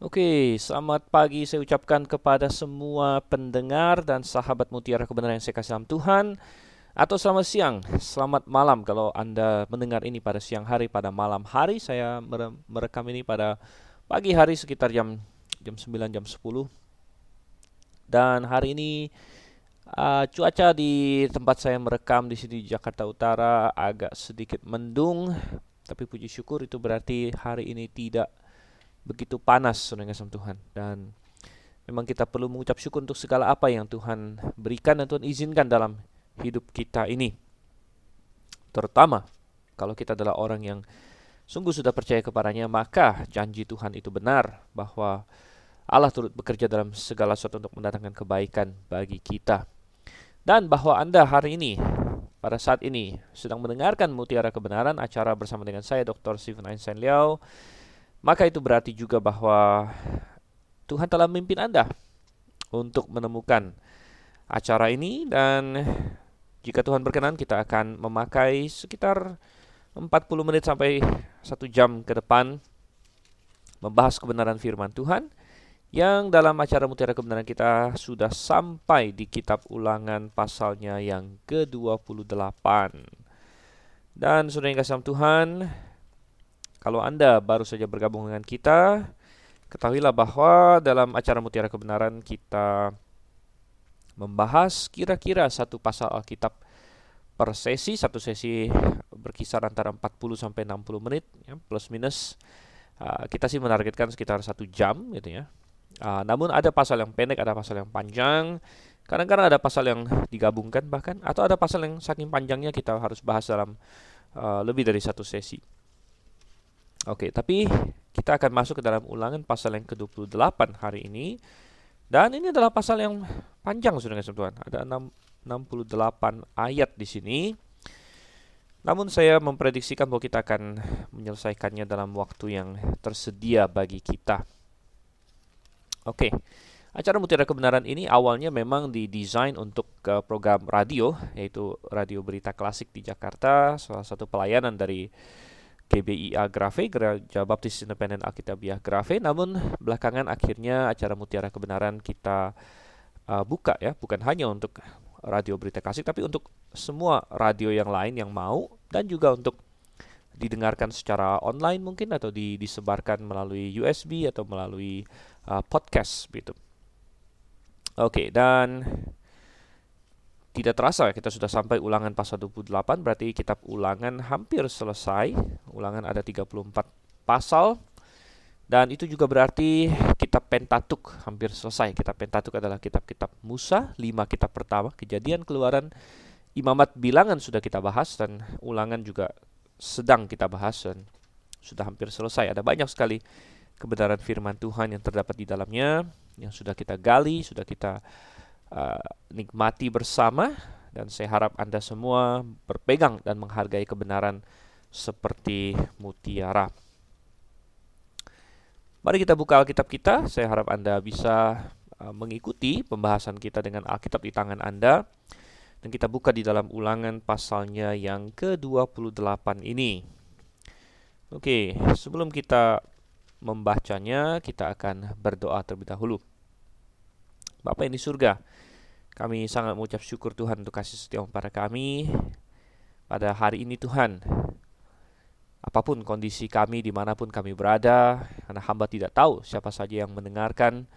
Oke, selamat pagi. Saya ucapkan kepada semua pendengar dan sahabat mutiara kebenaran yang saya kasih dalam Tuhan. Atau selamat siang, selamat malam kalau Anda mendengar ini pada siang hari, pada malam hari. Saya merekam ini pada pagi hari sekitar jam jam 9, jam 10 Dan hari ini uh, cuaca di tempat saya merekam di sini di Jakarta Utara agak sedikit mendung. Tapi puji syukur itu berarti hari ini tidak begitu panas saudara sama Tuhan. Dan memang kita perlu mengucap syukur untuk segala apa yang Tuhan berikan dan Tuhan izinkan dalam hidup kita ini. Terutama kalau kita adalah orang yang sungguh sudah percaya kepadanya maka janji Tuhan itu benar bahwa Allah turut bekerja dalam segala sesuatu untuk mendatangkan kebaikan bagi kita. Dan bahwa Anda hari ini pada saat ini sedang mendengarkan Mutiara Kebenaran acara bersama dengan saya Dr. Stephen Einstein Liao maka itu berarti juga bahwa Tuhan telah memimpin Anda untuk menemukan acara ini dan jika Tuhan berkenan kita akan memakai sekitar 40 menit sampai 1 jam ke depan membahas kebenaran firman Tuhan yang dalam acara Mutiara Kebenaran kita sudah sampai di kitab ulangan pasalnya yang ke-28 dan sudah yang kasih Tuhan kalau Anda baru saja bergabung dengan kita, ketahuilah bahwa dalam acara Mutiara Kebenaran kita membahas kira-kira satu pasal Alkitab per sesi, satu sesi berkisar antara 40 sampai 60 menit, ya, plus minus. Uh, kita sih menargetkan sekitar satu jam gitu ya. Uh, namun ada pasal yang pendek, ada pasal yang panjang. Kadang-kadang ada pasal yang digabungkan bahkan, atau ada pasal yang saking panjangnya kita harus bahas dalam uh, lebih dari satu sesi. Oke, tapi kita akan masuk ke dalam ulangan pasal yang ke-28 hari ini. Dan ini adalah pasal yang panjang sudah Tuhan. Ada 6, 68 ayat di sini. Namun saya memprediksikan bahwa kita akan menyelesaikannya dalam waktu yang tersedia bagi kita. Oke. Acara Mutiara Kebenaran ini awalnya memang didesain untuk ke program radio, yaitu Radio Berita Klasik di Jakarta, salah satu pelayanan dari GBIA Grafe, Gereja Baptis Independen Alkitabiah Grafe. Namun belakangan akhirnya acara Mutiara Kebenaran kita uh, buka ya, bukan hanya untuk radio berita kasih, tapi untuk semua radio yang lain yang mau dan juga untuk didengarkan secara online mungkin atau di, disebarkan melalui USB atau melalui uh, podcast gitu. Oke, okay, dan tidak terasa kita sudah sampai ulangan pasal 28 berarti kitab ulangan hampir selesai. Ulangan ada 34 pasal dan itu juga berarti kitab Pentatuk hampir selesai. Kitab Pentatuk adalah kitab-kitab Musa, lima kitab pertama, Kejadian, Keluaran, Imamat, Bilangan sudah kita bahas dan Ulangan juga sedang kita bahas dan sudah hampir selesai. Ada banyak sekali kebenaran firman Tuhan yang terdapat di dalamnya yang sudah kita gali, sudah kita uh, nikmati bersama dan saya harap Anda semua berpegang dan menghargai kebenaran seperti mutiara. Mari kita buka Alkitab kita. Saya harap Anda bisa uh, mengikuti pembahasan kita dengan Alkitab di tangan Anda. Dan kita buka di dalam ulangan pasalnya yang ke-28 ini. Oke, sebelum kita membacanya, kita akan berdoa terlebih dahulu. Bapak ini surga, kami sangat mengucap syukur Tuhan untuk kasih setia pada kami pada hari ini Tuhan. Apa pun kondisi kami di mana pun kami berada, karena hamba tidak tahu siapa saja yang mendengarkan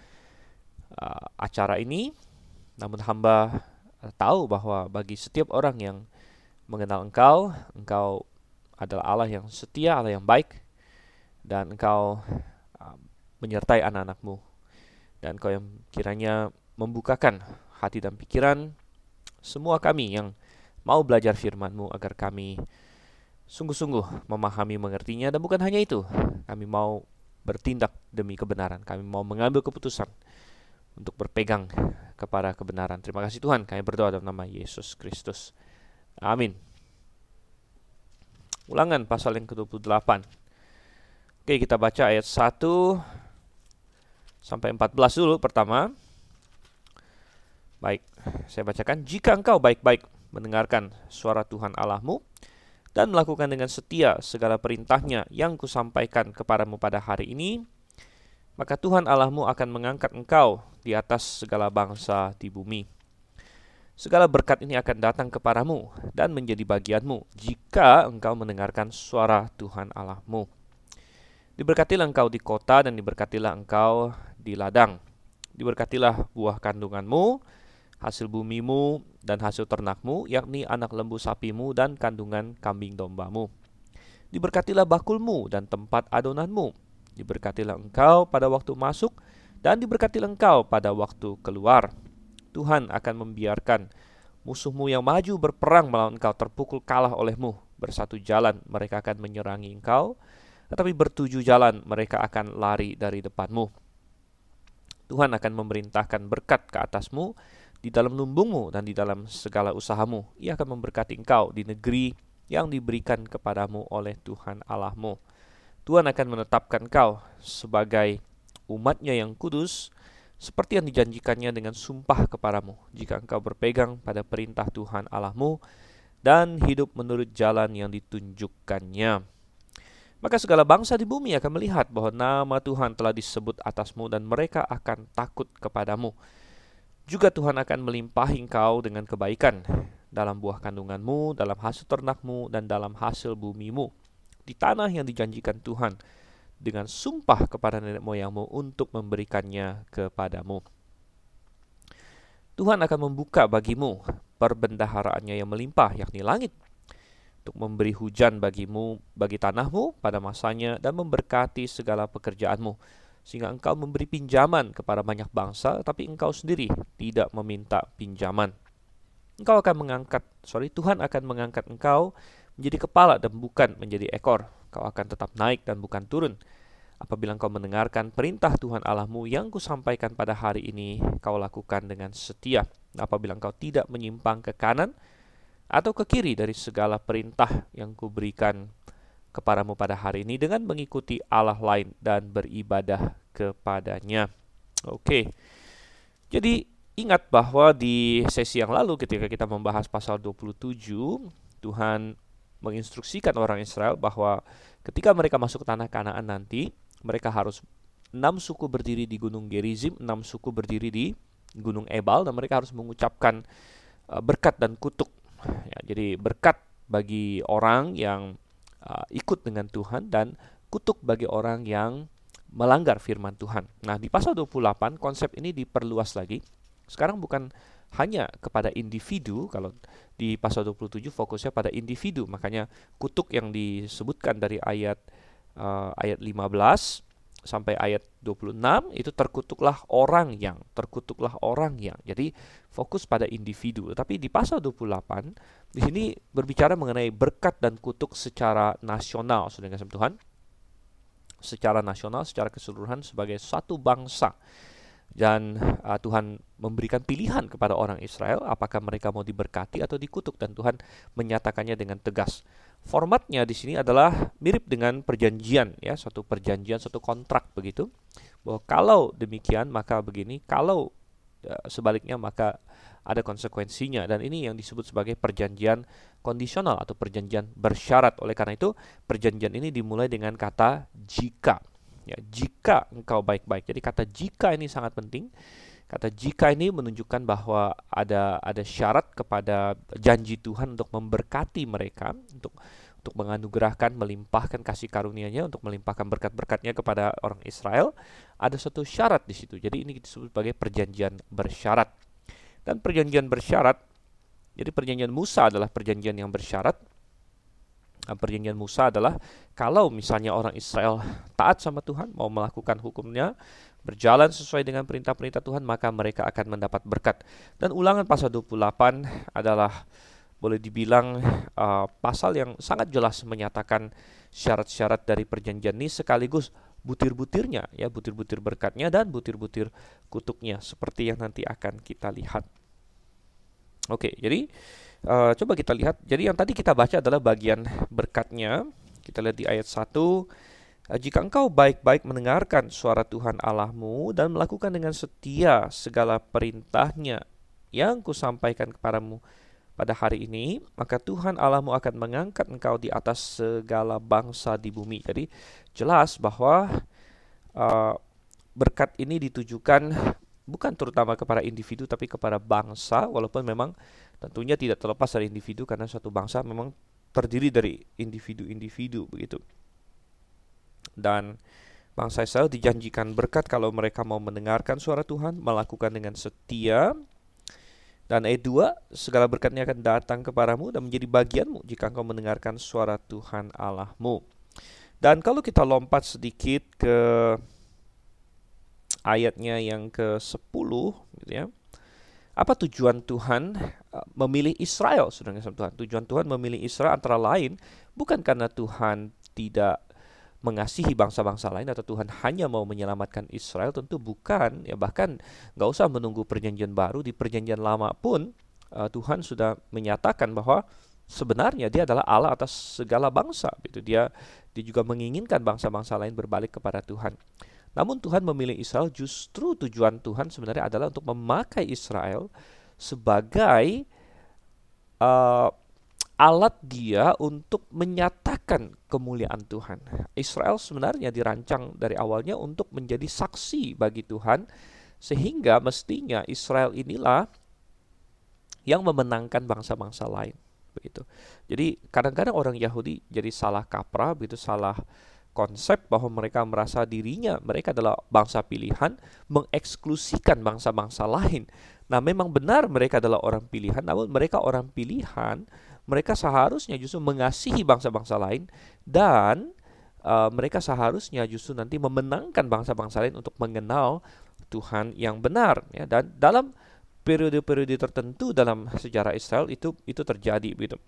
uh, acara ini, namun hamba tahu bahwa bagi setiap orang yang mengenal Engkau, Engkau adalah Allah yang setia, Allah yang baik, dan Engkau uh, menyertai anak-anakmu, dan Engkau yang kiranya membukakan hati dan pikiran semua kami yang mau belajar firman-Mu agar kami sungguh-sungguh memahami mengertinya. Dan bukan hanya itu kami mau bertindak demi kebenaran. Kami mau mengambil keputusan untuk berpegang kepada kebenaran. Terima kasih Tuhan kami berdoa dalam nama Yesus Kristus. Amin. Ulangan pasal yang ke-28. Oke kita baca ayat 1 sampai 14 dulu pertama Baik, saya bacakan. Jika engkau baik-baik mendengarkan suara Tuhan Allahmu dan melakukan dengan setia segala perintahnya yang kusampaikan kepadamu pada hari ini, maka Tuhan Allahmu akan mengangkat engkau di atas segala bangsa di bumi. Segala berkat ini akan datang kepadamu dan menjadi bagianmu jika engkau mendengarkan suara Tuhan Allahmu. Diberkatilah engkau di kota dan diberkatilah engkau di ladang. Diberkatilah buah kandunganmu, hasil bumimu, dan hasil ternakmu, yakni anak lembu sapimu dan kandungan kambing dombamu. Diberkatilah bakulmu dan tempat adonanmu, Diberkatilah engkau pada waktu masuk dan diberkatilah engkau pada waktu keluar. Tuhan akan membiarkan musuhmu yang maju berperang melawan engkau terpukul kalah olehmu. Bersatu jalan mereka akan menyerangi engkau, tetapi bertujuh jalan mereka akan lari dari depanmu. Tuhan akan memerintahkan berkat ke atasmu di dalam lumbungmu dan di dalam segala usahamu. Ia akan memberkati engkau di negeri yang diberikan kepadamu oleh Tuhan Allahmu. Tuhan akan menetapkan kau sebagai umatnya yang kudus, seperti yang dijanjikannya dengan sumpah kepadamu, jika engkau berpegang pada perintah Tuhan Allahmu dan hidup menurut jalan yang ditunjukkannya. Maka segala bangsa di bumi akan melihat bahwa nama Tuhan telah disebut atasmu dan mereka akan takut kepadamu. Juga Tuhan akan melimpahi engkau dengan kebaikan dalam buah kandunganmu, dalam hasil ternakmu, dan dalam hasil bumimu di tanah yang dijanjikan Tuhan dengan sumpah kepada nenek moyangmu untuk memberikannya kepadamu. Tuhan akan membuka bagimu perbendaharaannya yang melimpah, yakni langit, untuk memberi hujan bagimu, bagi tanahmu pada masanya, dan memberkati segala pekerjaanmu, sehingga engkau memberi pinjaman kepada banyak bangsa, tapi engkau sendiri tidak meminta pinjaman. Engkau akan mengangkat, sorry, Tuhan akan mengangkat engkau menjadi kepala dan bukan menjadi ekor. Kau akan tetap naik dan bukan turun. Apabila kau mendengarkan perintah Tuhan Allahmu yang kusampaikan pada hari ini, kau lakukan dengan setia. Apabila kau tidak menyimpang ke kanan atau ke kiri dari segala perintah yang kuberikan kepadamu pada hari ini dengan mengikuti Allah lain dan beribadah kepadanya. Oke. Jadi ingat bahwa di sesi yang lalu ketika kita membahas pasal 27, Tuhan menginstruksikan orang Israel bahwa ketika mereka masuk ke tanah Kanaan nanti, mereka harus enam suku berdiri di Gunung Gerizim, enam suku berdiri di Gunung Ebal, dan mereka harus mengucapkan uh, berkat dan kutuk. Ya, jadi berkat bagi orang yang uh, ikut dengan Tuhan dan kutuk bagi orang yang melanggar firman Tuhan. Nah, di pasal 28 konsep ini diperluas lagi. Sekarang bukan hanya kepada individu kalau di pasal 27 fokusnya pada individu makanya kutuk yang disebutkan dari ayat uh, ayat 15 sampai ayat 26 itu terkutuklah orang yang terkutuklah orang yang. Jadi fokus pada individu. Tapi di pasal 28 di sini berbicara mengenai berkat dan kutuk secara nasional sudah kasih Tuhan. Secara nasional secara keseluruhan sebagai satu bangsa. Dan uh, Tuhan memberikan pilihan kepada orang Israel apakah mereka mau diberkati atau dikutuk. Dan Tuhan menyatakannya dengan tegas. Formatnya di sini adalah mirip dengan perjanjian ya, suatu perjanjian, suatu kontrak begitu. Bahwa kalau demikian maka begini, kalau uh, sebaliknya maka ada konsekuensinya dan ini yang disebut sebagai perjanjian kondisional atau perjanjian bersyarat. Oleh karena itu, perjanjian ini dimulai dengan kata jika Ya, jika engkau baik-baik. Jadi kata jika ini sangat penting. Kata jika ini menunjukkan bahwa ada ada syarat kepada janji Tuhan untuk memberkati mereka, untuk untuk menganugerahkan, melimpahkan kasih karunia-Nya, untuk melimpahkan berkat-berkatnya kepada orang Israel, ada satu syarat di situ. Jadi ini disebut sebagai perjanjian bersyarat. Dan perjanjian bersyarat, jadi perjanjian Musa adalah perjanjian yang bersyarat, Nah, perjanjian Musa adalah kalau misalnya orang Israel taat sama Tuhan, mau melakukan hukumnya, berjalan sesuai dengan perintah-perintah Tuhan, maka mereka akan mendapat berkat. Dan ulangan pasal 28 adalah boleh dibilang uh, pasal yang sangat jelas menyatakan syarat-syarat dari perjanjian ini sekaligus butir-butirnya ya butir-butir berkatnya dan butir-butir kutuknya seperti yang nanti akan kita lihat. Oke, jadi Uh, coba kita lihat. Jadi yang tadi kita baca adalah bagian berkatnya. Kita lihat di ayat 1. Eh, jika engkau baik-baik mendengarkan suara Tuhan Allahmu dan melakukan dengan setia segala perintahnya yang kusampaikan kepadamu pada hari ini, maka Tuhan Allahmu akan mengangkat engkau di atas segala bangsa di bumi. Jadi jelas bahwa uh, berkat ini ditujukan bukan terutama kepada individu tapi kepada bangsa walaupun memang tentunya tidak terlepas dari individu karena suatu bangsa memang terdiri dari individu-individu begitu. Dan bangsa Israel dijanjikan berkat kalau mereka mau mendengarkan suara Tuhan, melakukan dengan setia. Dan ayat 2, segala berkatnya akan datang kepadamu dan menjadi bagianmu jika engkau mendengarkan suara Tuhan Allahmu. Dan kalau kita lompat sedikit ke ayatnya yang ke-10 gitu ya. Apa tujuan Tuhan uh, memilih Israel, Tuhan? Tujuan Tuhan memilih Israel antara lain bukan karena Tuhan tidak mengasihi bangsa-bangsa lain atau Tuhan hanya mau menyelamatkan Israel tentu bukan. Ya bahkan nggak usah menunggu perjanjian baru. Di perjanjian lama pun uh, Tuhan sudah menyatakan bahwa sebenarnya dia adalah Allah atas segala bangsa itu dia dia juga menginginkan bangsa-bangsa lain berbalik kepada Tuhan. Namun Tuhan memilih Israel justru tujuan Tuhan sebenarnya adalah untuk memakai Israel sebagai uh, alat dia untuk menyatakan kemuliaan Tuhan. Israel sebenarnya dirancang dari awalnya untuk menjadi saksi bagi Tuhan sehingga mestinya Israel inilah yang memenangkan bangsa-bangsa lain begitu. Jadi kadang-kadang orang Yahudi jadi salah kaprah begitu salah konsep bahwa mereka merasa dirinya mereka adalah bangsa pilihan mengeksklusikan bangsa-bangsa lain. Nah, memang benar mereka adalah orang pilihan, namun mereka orang pilihan, mereka seharusnya justru mengasihi bangsa-bangsa lain dan uh, mereka seharusnya justru nanti memenangkan bangsa-bangsa lain untuk mengenal Tuhan yang benar ya dan dalam periode-periode tertentu dalam sejarah Israel itu itu terjadi begitu.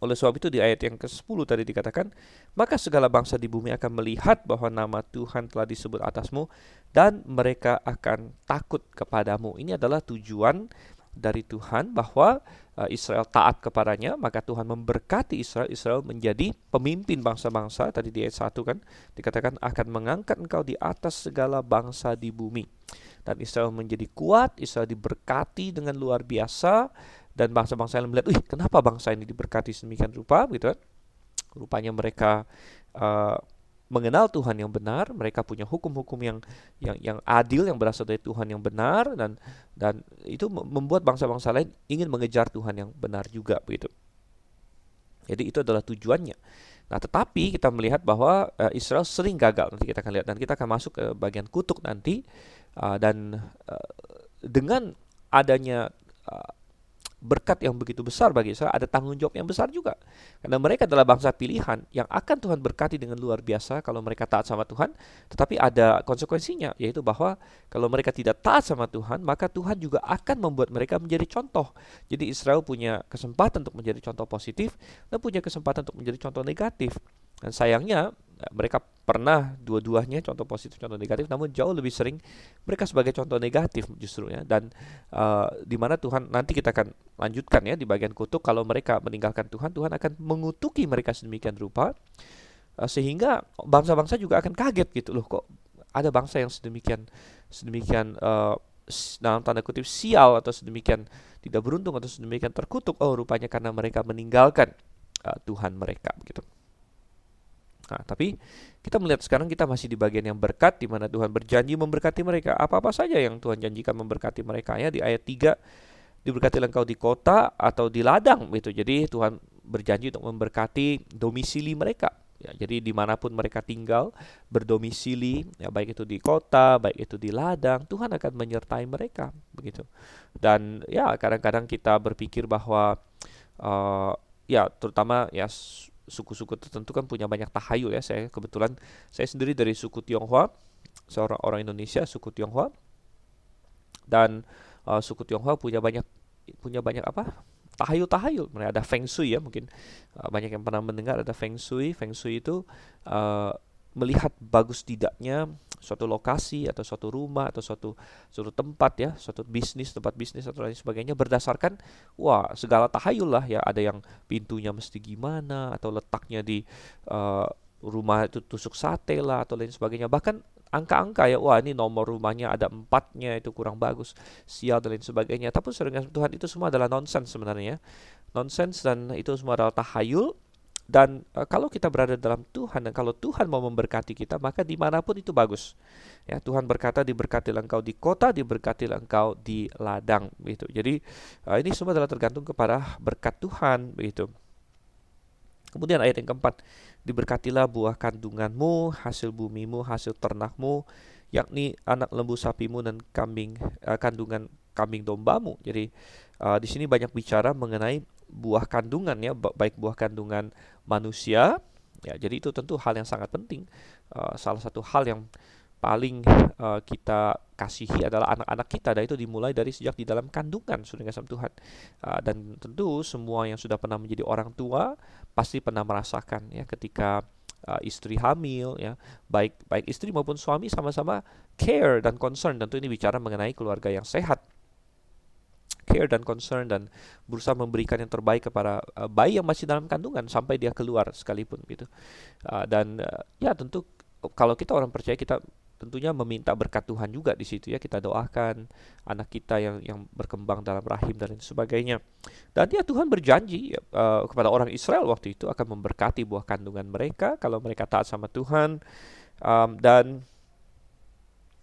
Oleh sebab itu di ayat yang ke-10 tadi dikatakan, maka segala bangsa di bumi akan melihat bahwa nama Tuhan telah disebut atasmu dan mereka akan takut kepadamu. Ini adalah tujuan dari Tuhan bahwa uh, Israel taat kepadanya, maka Tuhan memberkati Israel. Israel menjadi pemimpin bangsa-bangsa. Tadi di ayat 1 kan dikatakan akan mengangkat engkau di atas segala bangsa di bumi. Dan Israel menjadi kuat, Israel diberkati dengan luar biasa dan bangsa-bangsa yang melihat, "Wih, kenapa bangsa ini diberkati sedemikian rupa?" gitu kan. Rupanya mereka uh, mengenal Tuhan yang benar, mereka punya hukum-hukum yang yang yang adil yang berasal dari Tuhan yang benar dan dan itu membuat bangsa-bangsa lain ingin mengejar Tuhan yang benar juga begitu. Jadi itu adalah tujuannya. Nah, tetapi kita melihat bahwa uh, Israel sering gagal nanti kita akan lihat dan kita akan masuk ke bagian kutuk nanti uh, dan uh, dengan adanya uh, berkat yang begitu besar bagi Israel, ada tanggung jawab yang besar juga. Karena mereka adalah bangsa pilihan yang akan Tuhan berkati dengan luar biasa kalau mereka taat sama Tuhan, tetapi ada konsekuensinya, yaitu bahwa kalau mereka tidak taat sama Tuhan, maka Tuhan juga akan membuat mereka menjadi contoh. Jadi Israel punya kesempatan untuk menjadi contoh positif dan punya kesempatan untuk menjadi contoh negatif. Dan sayangnya mereka pernah dua-duanya contoh positif contoh negatif namun jauh lebih sering mereka sebagai contoh negatif justru ya dan uh, di mana Tuhan nanti kita akan lanjutkan ya di bagian kutuk kalau mereka meninggalkan Tuhan Tuhan akan mengutuki mereka sedemikian rupa uh, sehingga bangsa-bangsa juga akan kaget gitu loh kok ada bangsa yang sedemikian sedemikian uh, dalam tanda kutip sial atau sedemikian tidak beruntung atau sedemikian terkutuk oh rupanya karena mereka meninggalkan uh, Tuhan mereka gitu. Nah, tapi kita melihat sekarang kita masih di bagian yang berkat di mana Tuhan berjanji memberkati mereka. Apa-apa saja yang Tuhan janjikan memberkati mereka ya di ayat 3 diberkati engkau di kota atau di ladang gitu. Jadi Tuhan berjanji untuk memberkati domisili mereka. Ya, jadi di mana pun mereka tinggal berdomisili, ya baik itu di kota, baik itu di ladang, Tuhan akan menyertai mereka begitu. Dan ya kadang-kadang kita berpikir bahwa uh, ya terutama ya suku-suku tertentu kan punya banyak tahayul ya. Saya kebetulan saya sendiri dari suku Tionghoa, seorang orang Indonesia suku Tionghoa. Dan uh, suku Tionghoa punya banyak punya banyak apa? tahayul-tahayul. Mereka ada feng shui ya, mungkin uh, banyak yang pernah mendengar ada feng shui. Feng shui itu uh, melihat bagus tidaknya suatu lokasi atau suatu rumah atau suatu suatu tempat ya, suatu bisnis, tempat bisnis atau lain sebagainya berdasarkan wah segala tahayul lah ya, ada yang pintunya mesti gimana atau letaknya di uh, rumah itu tusuk sate lah atau lain sebagainya. Bahkan angka-angka ya, wah ini nomor rumahnya ada empatnya itu kurang bagus, sial dan lain sebagainya. Tapi sering Tuhan itu semua adalah nonsens sebenarnya, nonsens dan itu semua adalah tahayul dan uh, kalau kita berada dalam Tuhan dan kalau Tuhan mau memberkati kita maka di mana pun itu bagus. Ya Tuhan berkata diberkati engkau di kota diberkati engkau di ladang begitu. Jadi uh, ini semua adalah tergantung kepada berkat Tuhan begitu. Kemudian ayat yang keempat diberkatilah buah kandunganmu hasil bumimu hasil ternakmu yakni anak lembu sapimu dan kambing uh, kandungan kambing dombamu. Jadi uh, di sini banyak bicara mengenai buah kandungan ya baik buah kandungan manusia ya jadi itu tentu hal yang sangat penting. Uh, salah satu hal yang paling uh, kita kasihi adalah anak-anak kita dan itu dimulai dari sejak di dalam kandungan sudah kasih Tuhan. Uh, dan tentu semua yang sudah pernah menjadi orang tua pasti pernah merasakan ya ketika uh, istri hamil ya baik baik istri maupun suami sama-sama care dan concern. Tentu ini bicara mengenai keluarga yang sehat care dan concern dan berusaha memberikan yang terbaik kepada uh, bayi yang masih dalam kandungan sampai dia keluar sekalipun gitu. Uh, dan uh, ya tentu kalau kita orang percaya kita tentunya meminta berkat Tuhan juga di situ ya. Kita doakan anak kita yang yang berkembang dalam rahim dan sebagainya. Dan ya Tuhan berjanji uh, kepada orang Israel waktu itu akan memberkati buah kandungan mereka kalau mereka taat sama Tuhan. Um, dan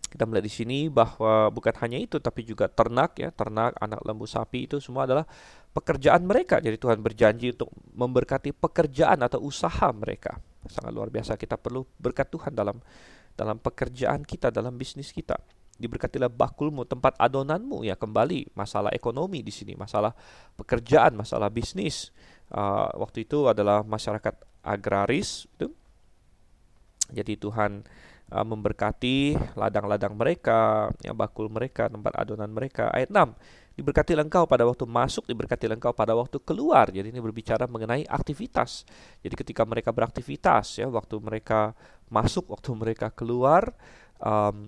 kita melihat di sini bahwa bukan hanya itu tapi juga ternak ya, ternak, anak lembu sapi itu semua adalah pekerjaan mereka. Jadi Tuhan berjanji untuk memberkati pekerjaan atau usaha mereka. Sangat luar biasa kita perlu berkat Tuhan dalam dalam pekerjaan kita, dalam bisnis kita. Diberkatilah bakulmu, tempat adonanmu ya kembali masalah ekonomi di sini, masalah pekerjaan, masalah bisnis. Uh, waktu itu adalah masyarakat agraris itu. Jadi Tuhan uh, memberkati ladang-ladang mereka, ya bakul mereka, tempat adonan mereka. Ayat 6. Diberkati engkau pada waktu masuk, diberkati engkau pada waktu keluar. Jadi ini berbicara mengenai aktivitas. Jadi ketika mereka beraktivitas, ya waktu mereka masuk, waktu mereka keluar, um,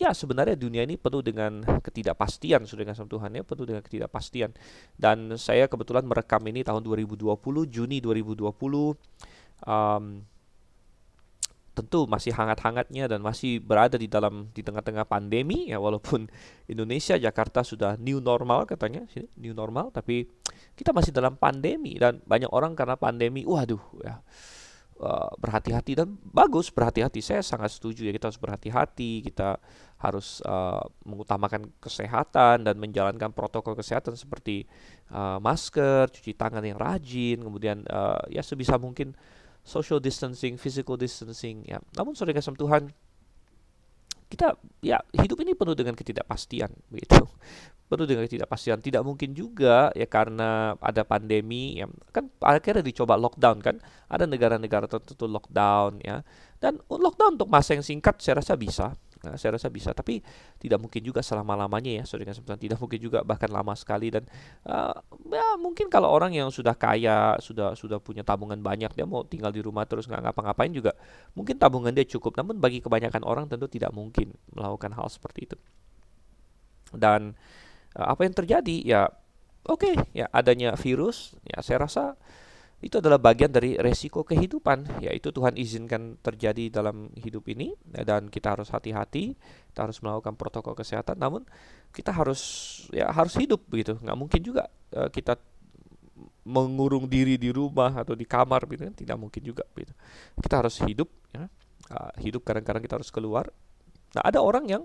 ya sebenarnya dunia ini penuh dengan ketidakpastian sudah dengan Tuhan ya penuh dengan ketidakpastian dan saya kebetulan merekam ini tahun 2020 Juni 2020 um, tentu masih hangat-hangatnya dan masih berada di dalam di tengah-tengah pandemi ya walaupun Indonesia Jakarta sudah new normal katanya new normal tapi kita masih dalam pandemi dan banyak orang karena pandemi waduh ya uh, berhati-hati dan bagus berhati-hati. Saya sangat setuju ya kita harus berhati-hati kita harus uh, mengutamakan kesehatan dan menjalankan protokol kesehatan seperti uh, masker cuci tangan yang rajin kemudian uh, ya sebisa mungkin social distancing, physical distancing ya. Namun saudara kasih Tuhan, kita ya hidup ini penuh dengan ketidakpastian begitu. Penuh dengan ketidakpastian. Tidak mungkin juga ya karena ada pandemi ya kan akhirnya dicoba lockdown kan. Ada negara-negara tertentu lockdown ya. Dan lockdown untuk masa yang singkat saya rasa bisa Nah, saya rasa bisa, tapi tidak mungkin juga selama-lamanya ya, saudara sebentar tidak mungkin juga bahkan lama sekali. Dan uh, ya mungkin kalau orang yang sudah kaya, sudah sudah punya tabungan banyak, dia mau tinggal di rumah terus nggak ngapa-ngapain juga, mungkin tabungan dia cukup. Namun bagi kebanyakan orang tentu tidak mungkin melakukan hal seperti itu. Dan uh, apa yang terjadi? Ya, oke okay, ya adanya virus, ya saya rasa itu adalah bagian dari resiko kehidupan yaitu Tuhan izinkan terjadi dalam hidup ini ya, dan kita harus hati-hati kita harus melakukan protokol kesehatan namun kita harus ya harus hidup begitu. Nggak mungkin juga uh, kita mengurung diri di rumah atau di kamar gitu kan tidak mungkin juga gitu kita harus hidup ya uh, hidup kadang-kadang kita harus keluar. Nah ada orang yang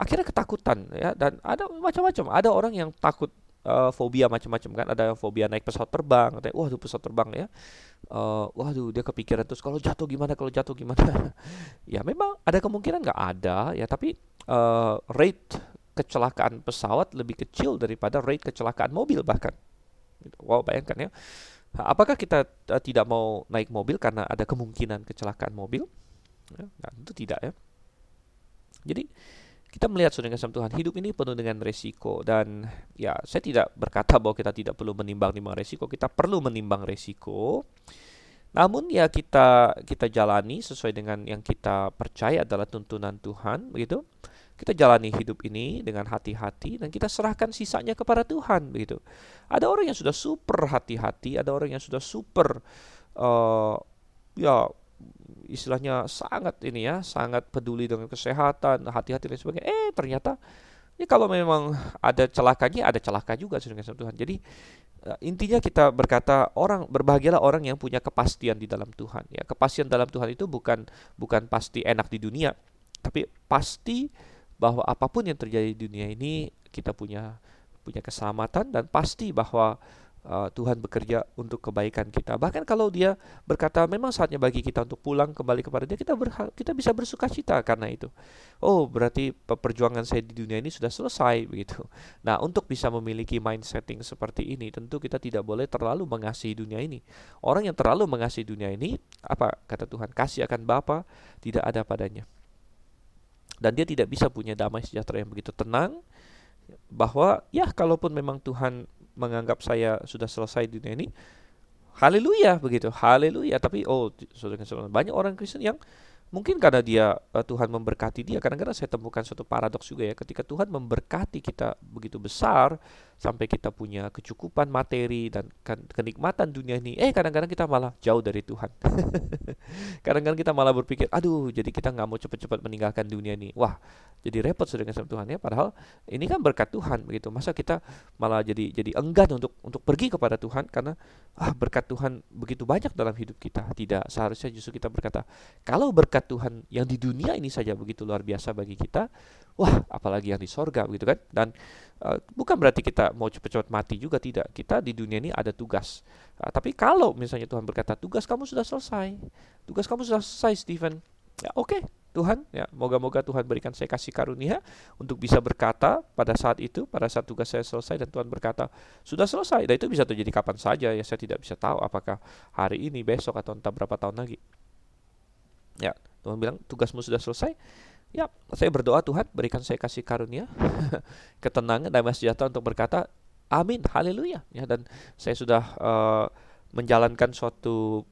akhirnya ketakutan ya dan ada macam-macam. Ada orang yang takut uh, fobia macam-macam kan. Ada fobia naik pesawat terbang ada wah pesawat terbang ya. Uh, waduh dia kepikiran terus kalau jatuh gimana? Kalau jatuh gimana? Ya memang ada kemungkinan nggak ada ya tapi uh, rate kecelakaan pesawat lebih kecil daripada rate kecelakaan mobil bahkan. Wow bayangkan ya. Apakah kita uh, tidak mau naik mobil karena ada kemungkinan kecelakaan mobil? Ya, nah, itu tidak ya. Jadi kita melihat saudara kasih Tuhan hidup ini penuh dengan resiko. Dan ya saya tidak berkata bahwa kita tidak perlu menimbang-nimbang resiko. Kita perlu menimbang resiko. Namun ya kita kita jalani sesuai dengan yang kita percaya adalah tuntunan Tuhan begitu. Kita jalani hidup ini dengan hati-hati dan kita serahkan sisanya kepada Tuhan begitu. Ada orang yang sudah super hati-hati ada orang yang sudah super uh, ya istilahnya sangat ini ya, sangat peduli dengan kesehatan, hati-hati dan sebagainya. Eh ternyata Ya kalau memang ada celakanya, ada celaka juga saudara Tuhan. Jadi uh, intinya kita berkata orang berbahagialah orang yang punya kepastian di dalam Tuhan. Ya, kepastian dalam Tuhan itu bukan bukan pasti enak di dunia, tapi pasti bahwa apa pun yang terjadi di dunia ini kita punya punya keselamatan dan pasti bahwa uh, Tuhan bekerja untuk kebaikan kita. Bahkan kalau dia berkata memang saatnya bagi kita untuk pulang kembali kepada dia, kita berha- kita bisa bersuka cita karena itu. Oh, berarti perjuangan saya di dunia ini sudah selesai begitu. Nah, untuk bisa memiliki mindsetting seperti ini, tentu kita tidak boleh terlalu mengasihi dunia ini. Orang yang terlalu mengasihi dunia ini, apa kata Tuhan, kasih akan Bapa tidak ada padanya. Dan dia tidak bisa punya damai sejahtera yang begitu tenang bahwa ya kalaupun memang Tuhan menganggap saya sudah selesai di dunia ini, haleluya begitu, haleluya. Tapi oh, saudara banyak orang Kristen yang Mungkin karena dia uh, Tuhan memberkati dia. Kadang-kadang saya temukan suatu paradoks juga ya. Ketika Tuhan memberkati kita begitu besar sampai kita punya kecukupan materi dan kan, kenikmatan dunia ini, eh kadang-kadang kita malah jauh dari Tuhan. kadang-kadang kita malah berpikir, aduh, jadi kita nggak mau cepat-cepat meninggalkan dunia ini. Wah, jadi repot sudah sama Tuhan ya. Padahal ini kan berkat Tuhan begitu. Masa kita malah jadi jadi enggan untuk untuk pergi kepada Tuhan karena ah berkat Tuhan begitu banyak dalam hidup kita. Tidak seharusnya justru kita berkata, kalau berkat Tuhan yang di dunia ini saja begitu luar biasa bagi kita, wah apalagi yang di sorga begitu kan? Dan uh, bukan berarti kita mau cepat-cepat mati juga tidak. Kita di dunia ini ada tugas. Uh, tapi kalau misalnya Tuhan berkata tugas kamu sudah selesai, tugas kamu sudah selesai Stephen, ya oke okay, Tuhan ya moga-moga Tuhan berikan saya kasih karunia untuk bisa berkata pada saat itu pada saat tugas saya selesai dan Tuhan berkata sudah selesai dan itu bisa terjadi kapan saja ya saya tidak bisa tahu apakah hari ini besok atau entah berapa tahun lagi ya Tuhan bilang tugasmu sudah selesai. Ya, saya berdoa Tuhan berikan saya kasih karunia, ketenangan dan sejahtera untuk berkata amin, haleluya. Ya, dan saya sudah uh, menjalankan suatu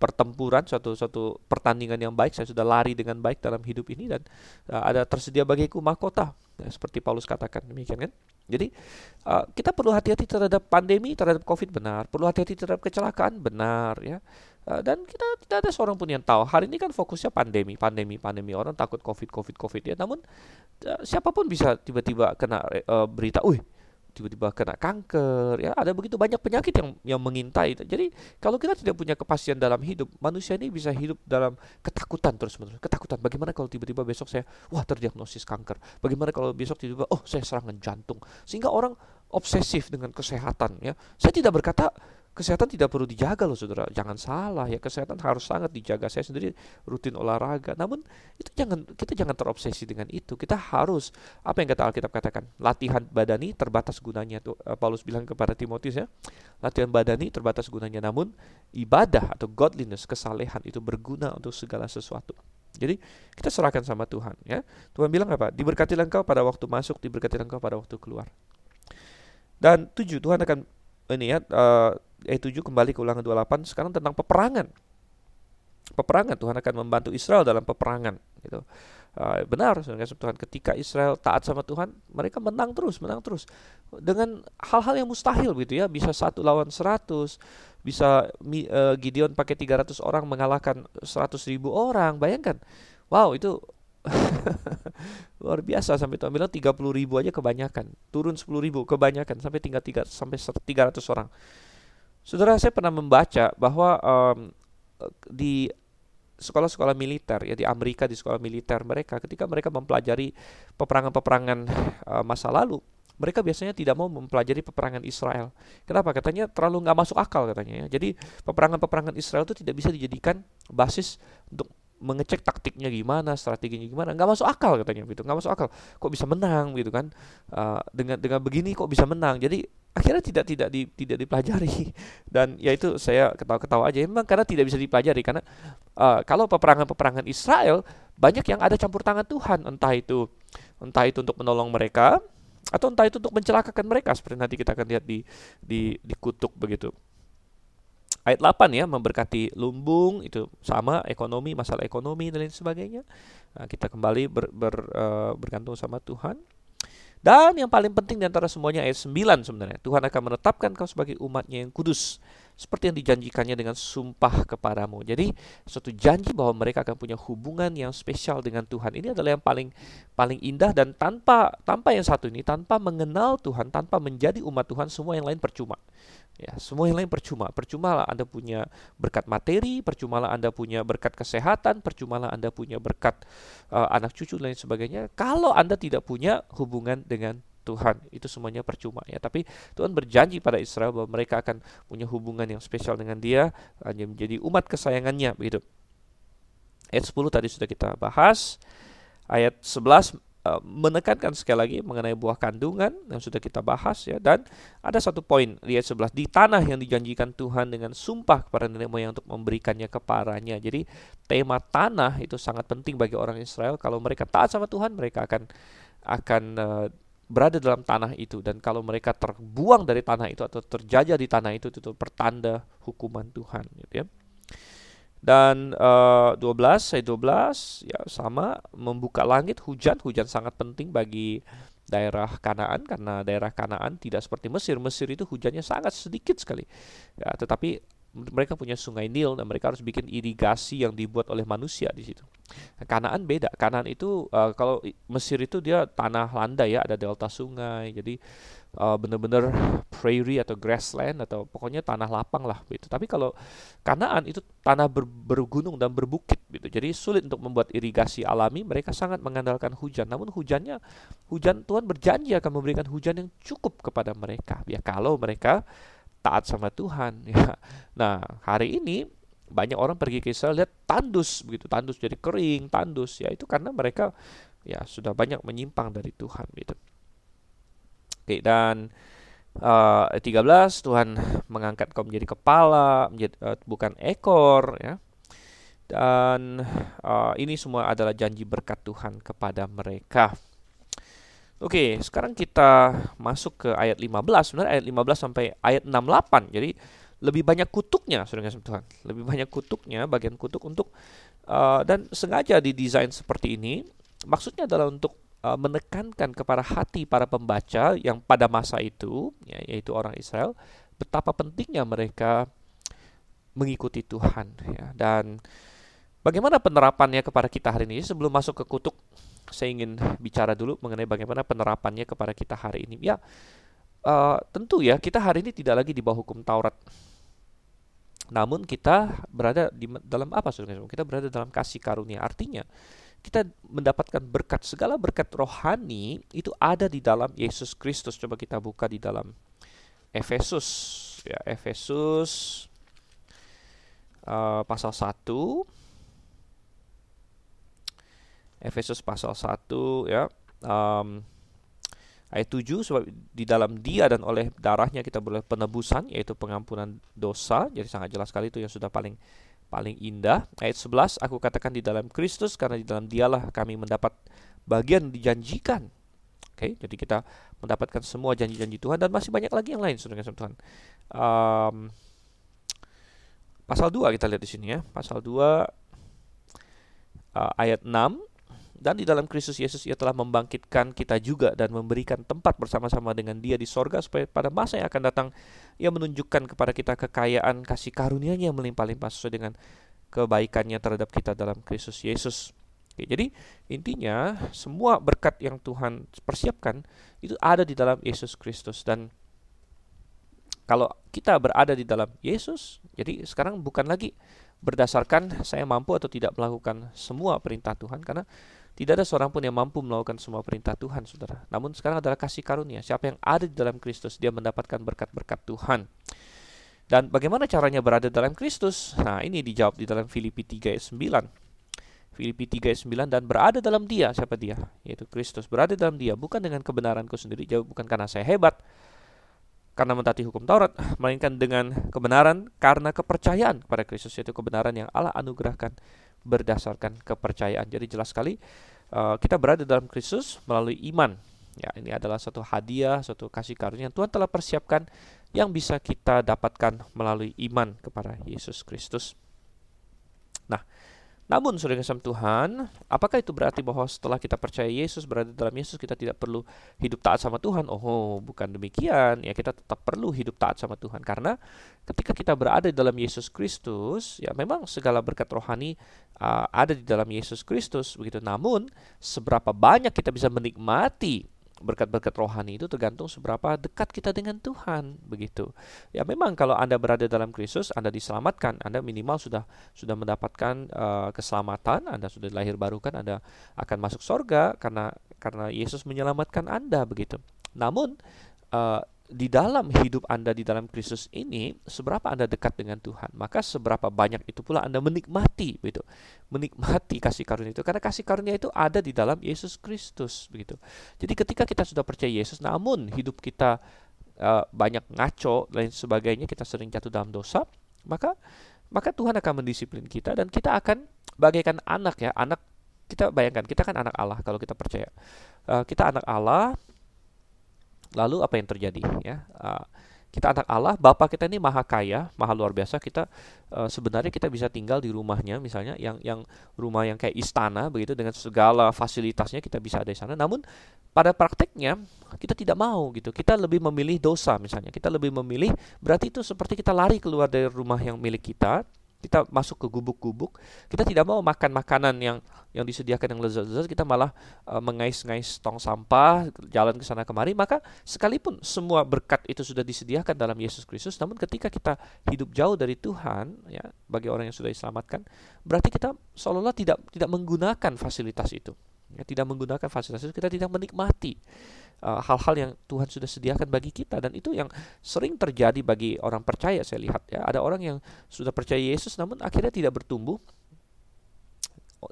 pertempuran, suatu suatu pertandingan yang baik. Saya sudah lari dengan baik dalam hidup ini dan uh, ada tersedia bagiku mahkota, ya, seperti Paulus katakan demikian kan. Jadi uh, kita perlu hati-hati terhadap pandemi, terhadap COVID benar, perlu hati-hati terhadap kecelakaan benar ya. Uh, dan kita tidak ada seorang pun yang tahu. Hari ini kan fokusnya pandemi, pandemi, pandemi. Orang takut COVID, COVID, COVID ya. Namun uh, siapa pun bisa tiba-tiba kena uh, berita, "Wih, tiba-tiba kena kanker ya. Ada begitu banyak penyakit yang yang mengintai. Jadi kalau kita tidak punya kepastian dalam hidup manusia ini bisa hidup dalam ketakutan terus menerus ketakutan. Bagaimana kalau tiba-tiba besok saya wah terdiagnosis kanker. Bagaimana kalau besok tiba-tiba oh saya serangan jantung. Sehingga orang obsesif dengan kesehatan ya. Saya tidak berkata kesehatan tidak perlu dijaga loh saudara. Jangan salah ya, kesehatan harus sangat dijaga. Saya sendiri rutin olahraga. Namun itu jangan kita jangan terobsesi dengan itu. Kita harus apa yang kata Alkitab katakan, latihan badani terbatas gunanya tuh eh, Paulus bilang kepada Timotius ya. Latihan badani terbatas gunanya namun ibadah atau godliness, kesalehan itu berguna untuk segala sesuatu. Jadi kita serahkan sama Tuhan ya. Tuhan bilang apa? Diberkati engkau pada waktu masuk, diberkati engkau pada waktu keluar. Dan tujuh, Tuhan akan ini ya uh, ayat 7 kembali ke ulangan 28 sekarang tentang peperangan. Peperangan Tuhan akan membantu Israel dalam peperangan gitu. Uh, benar Tuhan ketika Israel taat sama Tuhan mereka menang terus menang terus dengan hal-hal yang mustahil gitu ya bisa satu lawan seratus bisa uh, Gideon pakai 300 orang mengalahkan seratus ribu orang bayangkan wow itu luar biasa sampai Tuhan bilang 30 ribu aja kebanyakan turun 10 ribu kebanyakan sampai tinggal 3 sampai 300 orang Saudara saya pernah membaca bahwa um, di sekolah-sekolah militer ya di Amerika di sekolah militer mereka ketika mereka mempelajari peperangan-peperangan uh, masa lalu mereka biasanya tidak mau mempelajari peperangan Israel. Kenapa? Katanya terlalu nggak masuk akal katanya ya. Jadi peperangan-peperangan Israel itu tidak bisa dijadikan basis untuk mengecek taktiknya gimana, strateginya gimana, nggak masuk akal katanya gitu, nggak masuk akal. Kok bisa menang gitu kan? Uh, dengan dengan begini kok bisa menang? Jadi akhirnya tidak tidak di, tidak dipelajari dan ya itu saya ketawa-ketawa aja memang karena tidak bisa dipelajari karena uh, kalau peperangan-peperangan Israel banyak yang ada campur tangan Tuhan entah itu entah itu untuk menolong mereka atau entah itu untuk mencelakakan mereka seperti nanti kita akan lihat di di di kutub begitu ayat 8 ya memberkati lumbung itu sama ekonomi masalah ekonomi dan lain sebagainya nah, kita kembali ber, ber, uh, bergantung sama Tuhan dan yang paling penting di antara semuanya ayat 9 sebenarnya. Tuhan akan menetapkan kau sebagai umatnya yang kudus. Seperti yang dijanjikannya dengan sumpah kepadamu. Jadi suatu janji bahwa mereka akan punya hubungan yang spesial dengan Tuhan. Ini adalah yang paling paling indah dan tanpa tanpa yang satu ini, tanpa mengenal Tuhan, tanpa menjadi umat Tuhan, semua yang lain percuma. Ya, semua yang lain percuma. Percumalah Anda punya berkat materi, percumalah Anda punya berkat kesehatan, percumalah Anda punya berkat uh, anak cucu dan lain sebagainya. Kalau Anda tidak punya hubungan dengan Tuhan. Itu semuanya percuma ya. Tapi Tuhan berjanji pada Israel bahwa mereka akan punya hubungan yang spesial dengan dia hanya menjadi umat kesayangannya begitu. Ayat 10 tadi sudah kita bahas. Ayat 11 uh, menekankan sekali lagi mengenai buah kandungan yang sudah kita bahas ya. Dan ada satu poin di ayat 11 di tanah yang dijanjikan Tuhan dengan sumpah kepada nenek moyang untuk memberikannya kepadanya. Jadi tema tanah itu sangat penting bagi orang Israel. Kalau mereka taat sama Tuhan mereka akan akan uh, berada dalam tanah itu dan kalau mereka terbuang dari tanah itu atau terjajah di tanah itu itu pertanda hukuman Tuhan gitu ya. Dan uh, 12 ayat 12 ya sama membuka langit hujan hujan sangat penting bagi daerah Kanaan karena daerah Kanaan tidak seperti Mesir. Mesir itu hujannya sangat sedikit sekali. Ya, tetapi mereka punya sungai Nil dan mereka harus bikin irigasi yang dibuat oleh manusia di situ. Nah, Kanaan beda. Kanaan itu uh, kalau Mesir itu dia tanah landai ya, ada delta sungai. Jadi uh, benar-benar prairie atau grassland atau pokoknya tanah lapang lah gitu. Tapi kalau Kanaan itu tanah ber, bergunung dan berbukit gitu. Jadi sulit untuk membuat irigasi alami. Mereka sangat mengandalkan hujan. Namun hujannya hujan Tuhan berjanji akan memberikan hujan yang cukup kepada mereka. Ya kalau mereka taat sama Tuhan ya. Nah, hari ini banyak orang pergi ke Israel lihat tandus begitu, tandus jadi kering, tandus ya itu karena mereka ya sudah banyak menyimpang dari Tuhan gitu. Oke, dan uh, eh, 13 Tuhan mengangkat kau menjadi kepala, menjadi uh, bukan ekor ya. Dan uh, ini semua adalah janji berkat Tuhan kepada mereka. Oke, sekarang kita masuk ke ayat 15. Sebenarnya ayat 15 sampai ayat 68. Jadi lebih banyak kutuknya, saudara Tuhan. Lebih banyak kutuknya, bagian kutuk untuk uh, dan sengaja didesain seperti ini. Maksudnya adalah untuk uh, menekankan kepada hati para pembaca yang pada masa itu, ya, yaitu orang Israel, betapa pentingnya mereka mengikuti Tuhan. Ya. Dan bagaimana penerapannya kepada kita hari ini? Sebelum masuk ke kutuk, saya ingin bicara dulu mengenai bagaimana penerapannya kepada kita hari ini. Ya, uh, tentu ya kita hari ini tidak lagi di bawah hukum Taurat. Namun kita berada di dalam apa saudara? Kita berada dalam kasih karunia. Artinya kita mendapatkan berkat segala berkat rohani itu ada di dalam Yesus Kristus. Coba kita buka di dalam Efesus ya Efesus uh, pasal 1 Efesus pasal 1 ya. Um, ayat 7 sebab di dalam dia dan oleh darahnya kita boleh penebusan yaitu pengampunan dosa. Jadi sangat jelas sekali itu yang sudah paling paling indah. Ayat 11 aku katakan di dalam Kristus karena di dalam dialah kami mendapat bagian dijanjikan. Oke okay, jadi kita mendapatkan semua janji-janji Tuhan dan masih banyak lagi yang lain saudara Tuhan. Um, pasal 2 kita lihat di sini ya. Pasal 2 uh, ayat 6 dan di dalam Kristus Yesus ia telah membangkitkan kita juga dan memberikan tempat bersama-sama dengan dia di sorga supaya pada masa yang akan datang ia menunjukkan kepada kita kekayaan kasih karunia-Nya yang melimpah-limpah sesuai dengan kebaikannya terhadap kita dalam Kristus Yesus. Oke, jadi intinya semua berkat yang Tuhan persiapkan itu ada di dalam Yesus Kristus dan kalau kita berada di dalam Yesus, jadi sekarang bukan lagi berdasarkan saya mampu atau tidak melakukan semua perintah Tuhan karena tidak ada seorang pun yang mampu melakukan semua perintah Tuhan, saudara. Namun sekarang adalah kasih karunia. Siapa yang ada di dalam Kristus, dia mendapatkan berkat-berkat Tuhan. Dan bagaimana caranya berada dalam Kristus? Nah, ini dijawab di dalam Filipi 3 ayat 9. Filipi 3 ayat 9 dan berada dalam dia, siapa dia? Yaitu Kristus. Berada dalam dia bukan dengan kebenaranku sendiri, jauh bukan karena saya hebat, karena mentaati hukum Taurat, melainkan dengan kebenaran karena kepercayaan kepada Kristus, yaitu kebenaran yang Allah anugerahkan berdasarkan kepercayaan. Jadi jelas sekali uh, kita berada dalam Kristus melalui iman. Ya, ini adalah satu hadiah, satu kasih karunia yang Tuhan telah persiapkan yang bisa kita dapatkan melalui iman kepada Yesus Kristus. Nah, Namun, saudara kasih Tuhan, apakah itu berarti bahwa setelah kita percaya Yesus, berada dalam Yesus, kita tidak perlu hidup taat sama Tuhan? Oh, bukan demikian. Ya, kita tetap perlu hidup taat sama Tuhan. Karena ketika kita berada dalam Yesus Kristus, ya memang segala berkat rohani uh, ada di dalam Yesus Kristus. begitu. Namun, seberapa banyak kita bisa menikmati berkat-berkat rohani itu tergantung seberapa dekat kita dengan Tuhan begitu. Ya memang kalau Anda berada dalam Kristus, Anda diselamatkan, Anda minimal sudah sudah mendapatkan uh, keselamatan, Anda sudah lahir baru kan, Anda akan masuk sorga karena karena Yesus menyelamatkan Anda begitu. Namun uh, di dalam hidup Anda di dalam Kristus ini, seberapa Anda dekat dengan Tuhan, maka seberapa banyak itu pula Anda menikmati, begitu, menikmati kasih karunia itu, karena kasih karunia itu ada di dalam Yesus Kristus, begitu. Jadi ketika kita sudah percaya Yesus, namun hidup kita uh, banyak ngaco dan sebagainya, kita sering jatuh dalam dosa, maka maka Tuhan akan mendisiplin kita dan kita akan bagaikan anak ya, anak kita bayangkan kita kan anak Allah kalau kita percaya, uh, kita anak Allah Lalu apa yang terjadi ya? Uh, kita anak Allah, Bapak kita ini maha kaya, maha luar biasa. Kita uh, sebenarnya kita bisa tinggal di rumahnya, misalnya yang yang rumah yang kayak istana begitu dengan segala fasilitasnya kita bisa ada di sana. Namun pada prakteknya kita tidak mau gitu. Kita lebih memilih dosa misalnya. Kita lebih memilih berarti itu seperti kita lari keluar dari rumah yang milik kita kita masuk ke gubuk-gubuk, kita tidak mau makan makanan yang yang disediakan yang lezat-lezat, kita malah uh, mengais-ngais tong sampah, jalan ke sana kemari, maka sekalipun semua berkat itu sudah disediakan dalam Yesus Kristus, namun ketika kita hidup jauh dari Tuhan, ya, bagi orang yang sudah diselamatkan, berarti kita seolah-olah tidak tidak menggunakan fasilitas itu. Ya, tidak menggunakan fasilitas itu, kita tidak menikmati uh, hal-hal uh, yang Tuhan sudah sediakan bagi kita. Dan itu yang sering terjadi bagi orang percaya saya lihat ya. Ada orang yang sudah percaya Yesus namun akhirnya tidak bertumbuh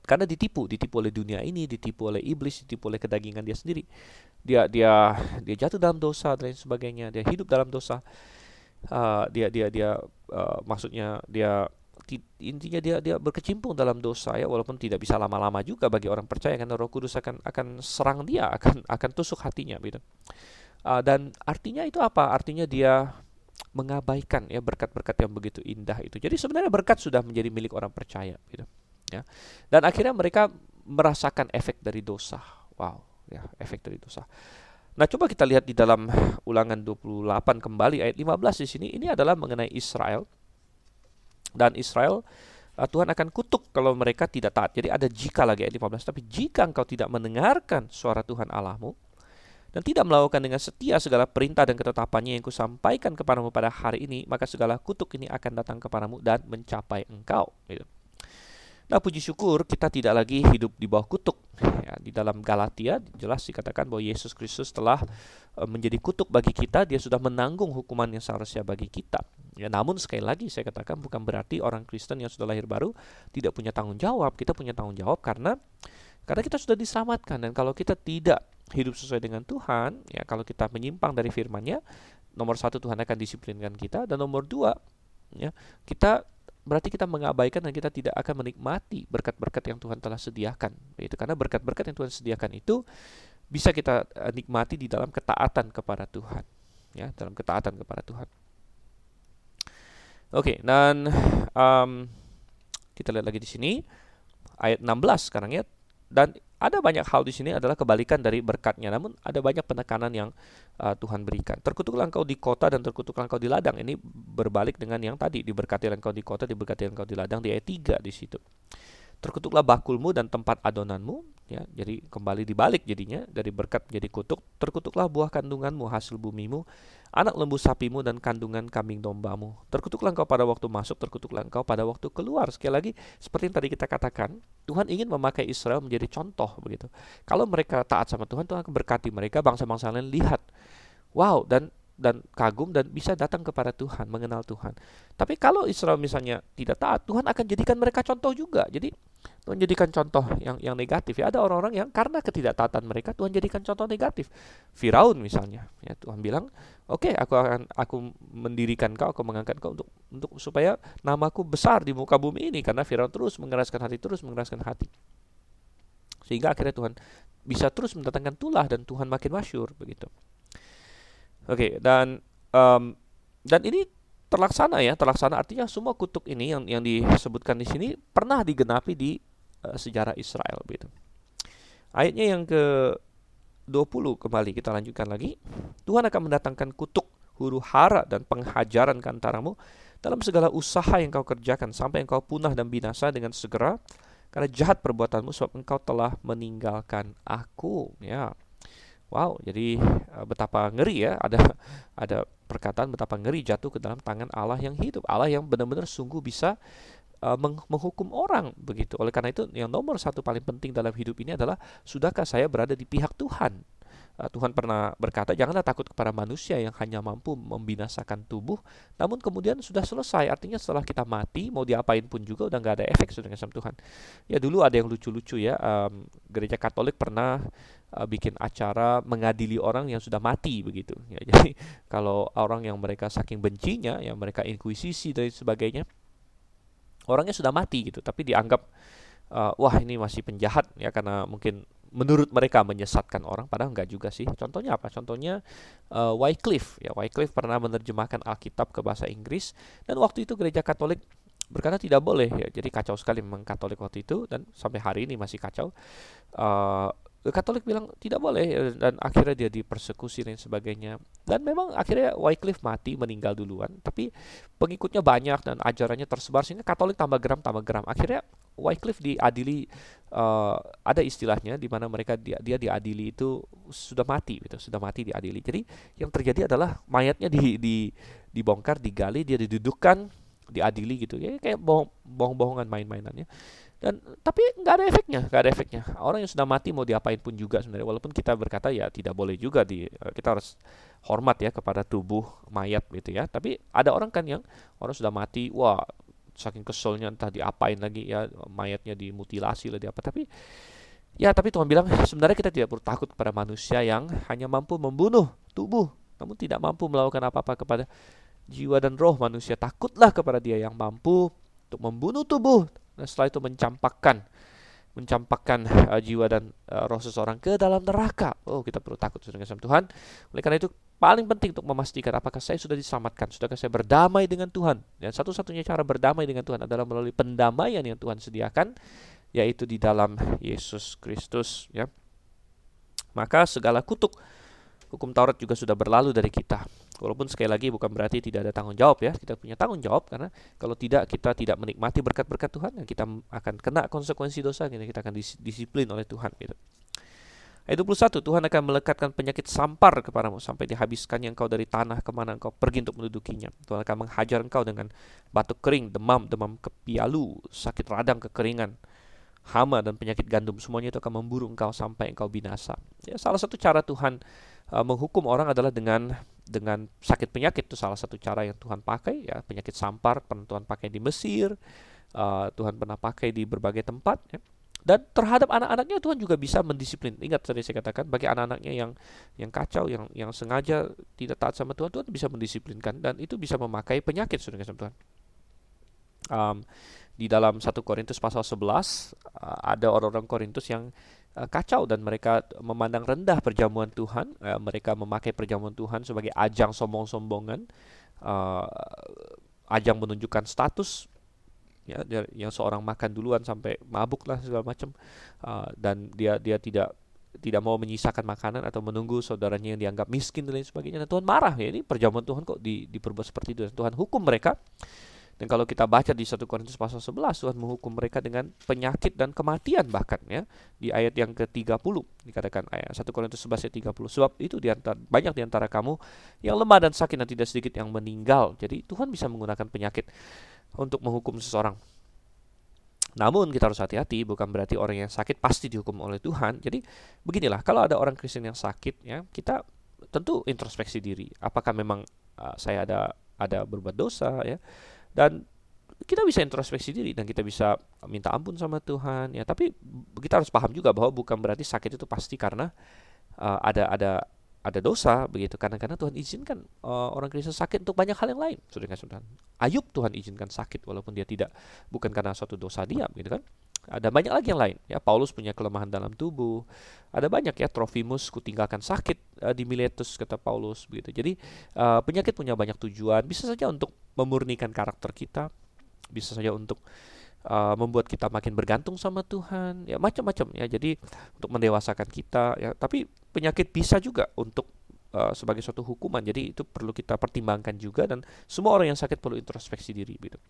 karena ditipu. Ditipu oleh dunia ini ditipu oleh iblis ditipu oleh kedagingan dia sendiri. Dia dia dia jatuh dalam dosa dan lain sebagainya. Dia hidup dalam dosa. Uh, dia dia dia uh, maksudnya dia intinya dia dia berkecimpung dalam dosa ya walaupun tidak bisa lama-lama juga bagi orang percaya karena Roh Kudus akan akan serang dia akan akan tusuk hatinya gitu. Uh, dan artinya itu apa? Artinya dia mengabaikan ya berkat-berkat yang begitu indah itu. Jadi sebenarnya berkat sudah menjadi milik orang percaya gitu ya. Dan akhirnya mereka merasakan efek dari dosa. Wow ya efek dari dosa. Nah, coba kita lihat di dalam Ulangan 28 kembali ayat 15 di sini. Ini adalah mengenai Israel dan Israel uh, Tuhan akan kutuk kalau mereka tidak taat. Jadi ada jika lagi ayat 15. Tapi jika engkau tidak mendengarkan suara Tuhan Allahmu dan tidak melakukan dengan setia segala perintah dan ketetapannya yang kusampaikan kepadamu pada hari ini, maka segala kutuk ini akan datang kepadamu dan mencapai engkau. Gitu. Nah, puji syukur kita tidak lagi hidup di bawah kutuk. Ya, di dalam Galatia jelas dikatakan bahwa Yesus Kristus telah uh, menjadi kutuk bagi kita, dia sudah menanggung hukuman yang seharusnya bagi kita. Ya, namun sekali lagi saya katakan bukan berarti orang Kristen yang sudah lahir baru tidak punya tanggung jawab. Kita punya tanggung jawab karena karena kita sudah diselamatkan dan kalau kita tidak hidup sesuai dengan Tuhan, ya kalau kita menyimpang dari firman-Nya, nomor satu Tuhan akan disiplinkan kita dan nomor dua, ya kita berarti kita mengabaikan dan kita tidak akan menikmati berkat-berkat yang Tuhan telah sediakan. Itu karena berkat-berkat yang Tuhan sediakan itu bisa kita uh, nikmati di dalam ketaatan kepada Tuhan, ya, dalam ketaatan kepada Tuhan. Oke, okay, dan um, kita lihat lagi di sini ayat 16 sekarang ya. Dan ada banyak hal di sini adalah kebalikan dari berkatnya, namun ada banyak penekanan yang uh, Tuhan berikan. Terkutuklah engkau di kota dan terkutuklah engkau di ladang. Ini berbalik dengan yang tadi, diberkati engkau di kota, diberkati engkau di ladang di ayat 3 di situ. Terkutuklah bakulmu dan tempat adonanmu, ya. Jadi kembali dibalik jadinya dari berkat menjadi kutuk. Terkutuklah buah kandunganmu, hasil bumimu, anak lembu sapimu dan kandungan kambing dombamu. Terkutuklah engkau pada waktu masuk, terkutuklah engkau pada waktu keluar. Sekali lagi, seperti yang tadi kita katakan, Tuhan ingin memakai Israel menjadi contoh begitu. Kalau mereka taat sama Tuhan, Tuhan akan berkati mereka. Bangsa-bangsa lain lihat, wow dan dan kagum dan bisa datang kepada Tuhan, mengenal Tuhan. Tapi kalau Israel misalnya tidak taat, Tuhan akan jadikan mereka contoh juga. Jadi Tuhan jadikan contoh yang yang negatif. Ya ada orang-orang yang karena ketidaktaatan mereka Tuhan jadikan contoh negatif. Firaun misalnya, ya Tuhan bilang, "Oke, okay, aku akan aku mendirikan kau, aku mengangkat kau untuk untuk supaya namaku besar di muka bumi ini karena Firaun terus mengeraskan hati, terus mengeraskan hati." Sehingga akhirnya Tuhan bisa terus mendatangkan tulah dan Tuhan makin masyur begitu. Oke, okay, dan um, dan ini terlaksana ya, terlaksana artinya semua kutuk ini yang yang disebutkan di sini pernah digenapi di uh, sejarah Israel begitu. Ayatnya yang ke 20 kembali kita lanjutkan lagi. Tuhan akan mendatangkan kutuk, huru hara dan penghajaran ke antaramu dalam segala usaha yang kau kerjakan sampai engkau punah dan binasa dengan segera karena jahat perbuatanmu sebab engkau telah meninggalkan aku ya wow jadi uh, betapa ngeri ya ada ada perkataan betapa ngeri jatuh ke dalam tangan Allah yang hidup Allah yang benar-benar sungguh bisa uh, menghukum orang begitu oleh karena itu yang nomor satu paling penting dalam hidup ini adalah sudahkah saya berada di pihak Tuhan Eh, Tuhan pernah berkata, janganlah takut kepada manusia yang hanya mampu membinasakan tubuh, namun kemudian sudah selesai. Artinya setelah kita mati, mau diapain pun juga udah nggak ada efek sudah sama Tuhan. Ya dulu ada yang lucu-lucu ya, um, gereja Katolik pernah uh, bikin acara mengadili orang yang sudah mati begitu. Ya, jadi kalau orang yang mereka saking bencinya, yang mereka inkuisisi dan sebagainya, orangnya sudah mati gitu, tapi dianggap uh, wah ini masih penjahat ya karena mungkin menurut mereka menyesatkan orang padahal enggak juga sih. Contohnya apa? Contohnya uh, Wycliffe. Ya Wycliffe pernah menerjemahkan Alkitab ke bahasa Inggris dan waktu itu gereja Katolik berkata tidak boleh. Ya jadi kacau sekali memang Katolik waktu itu dan sampai hari ini masih kacau. Uh, Katolik bilang tidak boleh. Ya, dan akhirnya dia dipersekusi dan sebagainya. Dan memang akhirnya Wycliffe mati meninggal duluan. Tapi pengikutnya banyak dan ajarannya tersebar sehingga Katolik tambah geram tambah geram. Akhirnya Wycliffe diadili uh, ada istilahnya di mana mereka dia, dia diadili itu sudah mati gitu. Sudah mati diadili. Jadi yang terjadi adalah mayatnya di, di dibongkar digali dia didudukkan diadili gitu. Ya kayak bohong bohong-bohongan main-mainannya dan tapi nggak ada efeknya nggak ada efeknya. Orang yang sudah mati mau diapain pun juga sebenarnya. Walaupun kita berkata ya tidak boleh juga di eh, kita harus hormat ya kepada tubuh mayat gitu ya. Tapi ada orang kan yang orang sudah mati wah saking keselnya entah diapain lagi ya mayatnya dimutilasi lah di apa tapi ya tapi Tuhan bilang sebenarnya kita tidak perlu takut kepada manusia yang hanya mampu membunuh tubuh namun tidak mampu melakukan apa-apa kepada jiwa dan roh manusia. Takutlah kepada dia yang mampu untuk membunuh tubuh dan setelah itu mencampakkan mencampakkan uh, jiwa dan uh, roh seseorang ke dalam neraka. Oh, kita perlu takut dengan sama Tuhan. Oleh karena itu paling penting untuk memastikan apakah saya sudah diselamatkan, sudahkah saya berdamai dengan Tuhan. Dan satu-satunya cara berdamai dengan Tuhan adalah melalui pendamaian yang Tuhan sediakan, yaitu di dalam Yesus Kristus. Ya, maka segala kutuk hukum Taurat juga sudah berlalu dari kita. Walaupun sekali lagi bukan berarti tidak ada tanggung jawab ya, kita punya tanggung jawab karena kalau tidak kita tidak menikmati berkat-berkat Tuhan, dan kita akan kena konsekuensi dosa, kita akan disiplin oleh Tuhan gitu. Ayat 21, Tuhan akan melekatkan penyakit sampar kepadamu sampai dihabiskannya engkau dari tanah ke mana engkau pergi untuk mendudukinya. Tuhan akan menghajar engkau dengan batuk kering, demam, demam kepialu, sakit radang, kekeringan, hama dan penyakit gandum. Semuanya itu akan memburu engkau sampai engkau binasa. Ya, salah satu cara Tuhan uh, menghukum orang adalah dengan dengan sakit penyakit. Itu salah satu cara yang Tuhan pakai ya. Penyakit sampar pernah Tuhan pakai di Mesir uh, Tuhan pernah pakai di berbagai tempat ya. dan terhadap anak-anaknya Tuhan juga bisa mendisiplin. Ingat tadi saya katakan bagi anak-anaknya yang yang kacau yang yang sengaja tidak taat sama Tuhan Tuhan bisa mendisiplinkan dan itu bisa memakai penyakit sudah Tuhan. Um, di dalam satu Korintus pasal 11 uh, ada orang-orang Korintus yang Eh, kacau dan mereka memandang rendah perjamuan Tuhan. Uh, mereka memakai perjamuan Tuhan sebagai ajang sombong-sombongan, uh, ajang menunjukkan status. Ya, yang seorang makan duluan sampai mabuk lah segala macam, uh, dan dia dia tidak tidak mau menyisakan makanan atau menunggu saudaranya yang dianggap miskin dan lain sebagainya. Dan Tuhan marah ya ini perjamuan Tuhan kok di, diperbuat seperti itu. Dan Tuhan hukum mereka dan kalau kita baca di 1 Korintus pasal 11, Tuhan menghukum mereka dengan penyakit dan kematian bahkan ya. Di ayat yang ke-30 dikatakan ayat 1 Korintus 11 ayat 30. Sebab itu di antara, banyak di antara kamu yang lemah dan sakit dan tidak sedikit yang meninggal. Jadi Tuhan bisa menggunakan penyakit untuk menghukum seseorang. Namun kita harus hati-hati, bukan berarti orang yang sakit pasti dihukum oleh Tuhan. Jadi beginilah, kalau ada orang Kristen yang sakit ya, kita tentu introspeksi diri. Apakah memang uh, saya ada ada berbuat dosa ya? Dan kita bisa introspeksi diri dan kita bisa minta ampun sama Tuhan ya. Tapi kita harus paham juga bahwa bukan berarti sakit itu pasti karena uh, ada ada ada dosa begitu. Karena karena Tuhan izinkan uh, orang Kristen sakit untuk banyak hal yang lain. Sudah Tuhan Ayub Tuhan izinkan sakit walaupun dia tidak bukan karena suatu dosa dia gitu kan ada banyak lagi yang lain ya Paulus punya kelemahan dalam tubuh ada banyak ya Trofimus kutinggalkan sakit uh, di Miletus kata Paulus begitu jadi uh, penyakit punya banyak tujuan bisa saja untuk memurnikan karakter kita, bisa saja untuk uh, membuat kita makin bergantung sama Tuhan, ya macam-macam ya. Jadi untuk mendewasakan kita, ya. Tapi penyakit bisa juga untuk uh, sebagai suatu hukuman. Jadi itu perlu kita pertimbangkan juga dan semua orang yang sakit perlu introspeksi diri, gitu.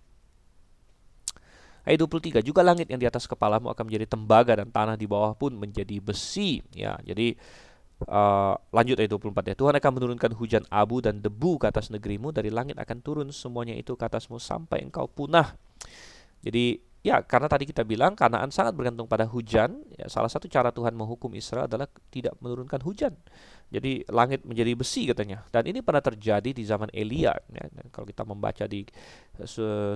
Ayat 23, juga langit yang di atas kepalamu akan menjadi tembaga dan tanah di bawah pun menjadi besi. Ya, jadi Uh, lanjut ayat 24 ya. Tuhan akan menurunkan hujan abu dan debu ke atas negerimu dari langit akan turun semuanya itu ke atasmu sampai engkau punah. Jadi ya karena tadi kita bilang Kanaan sangat bergantung pada hujan, ya salah satu cara Tuhan menghukum Israel adalah tidak menurunkan hujan. Jadi langit menjadi besi katanya. Dan ini pernah terjadi di zaman Elia. Ya. Kalau kita membaca di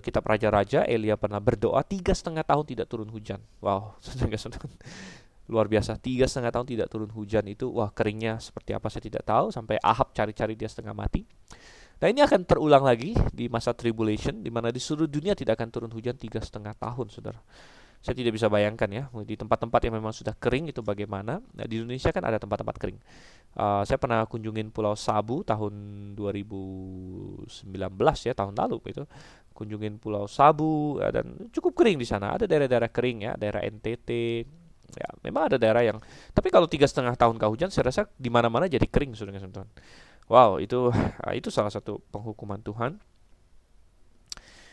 kitab Raja-Raja, Elia pernah berdoa tiga setengah tahun tidak turun hujan. Wow, luar biasa tiga setengah tahun tidak turun hujan itu wah keringnya seperti apa saya tidak tahu sampai Ahab cari-cari dia setengah mati nah ini akan terulang lagi di masa tribulation di mana di seluruh dunia tidak akan turun hujan tiga setengah tahun saudara. Saya tidak bisa bayangkan ya di tempat-tempat yang memang sudah kering itu bagaimana. Nah, di Indonesia kan ada tempat-tempat kering. Uh, saya pernah kunjungin Pulau Sabu tahun 2019 ya tahun lalu itu kunjungin Pulau Sabu ya, dan cukup kering di sana. Ada daerah-daerah kering ya daerah NTT Ya, memang ada daerah yang. Tapi kalau tiga setengah tahun kah hujan, saya rasa di mana-mana jadi kering, sudah teman Wow, itu ah, itu salah satu penghukuman Tuhan.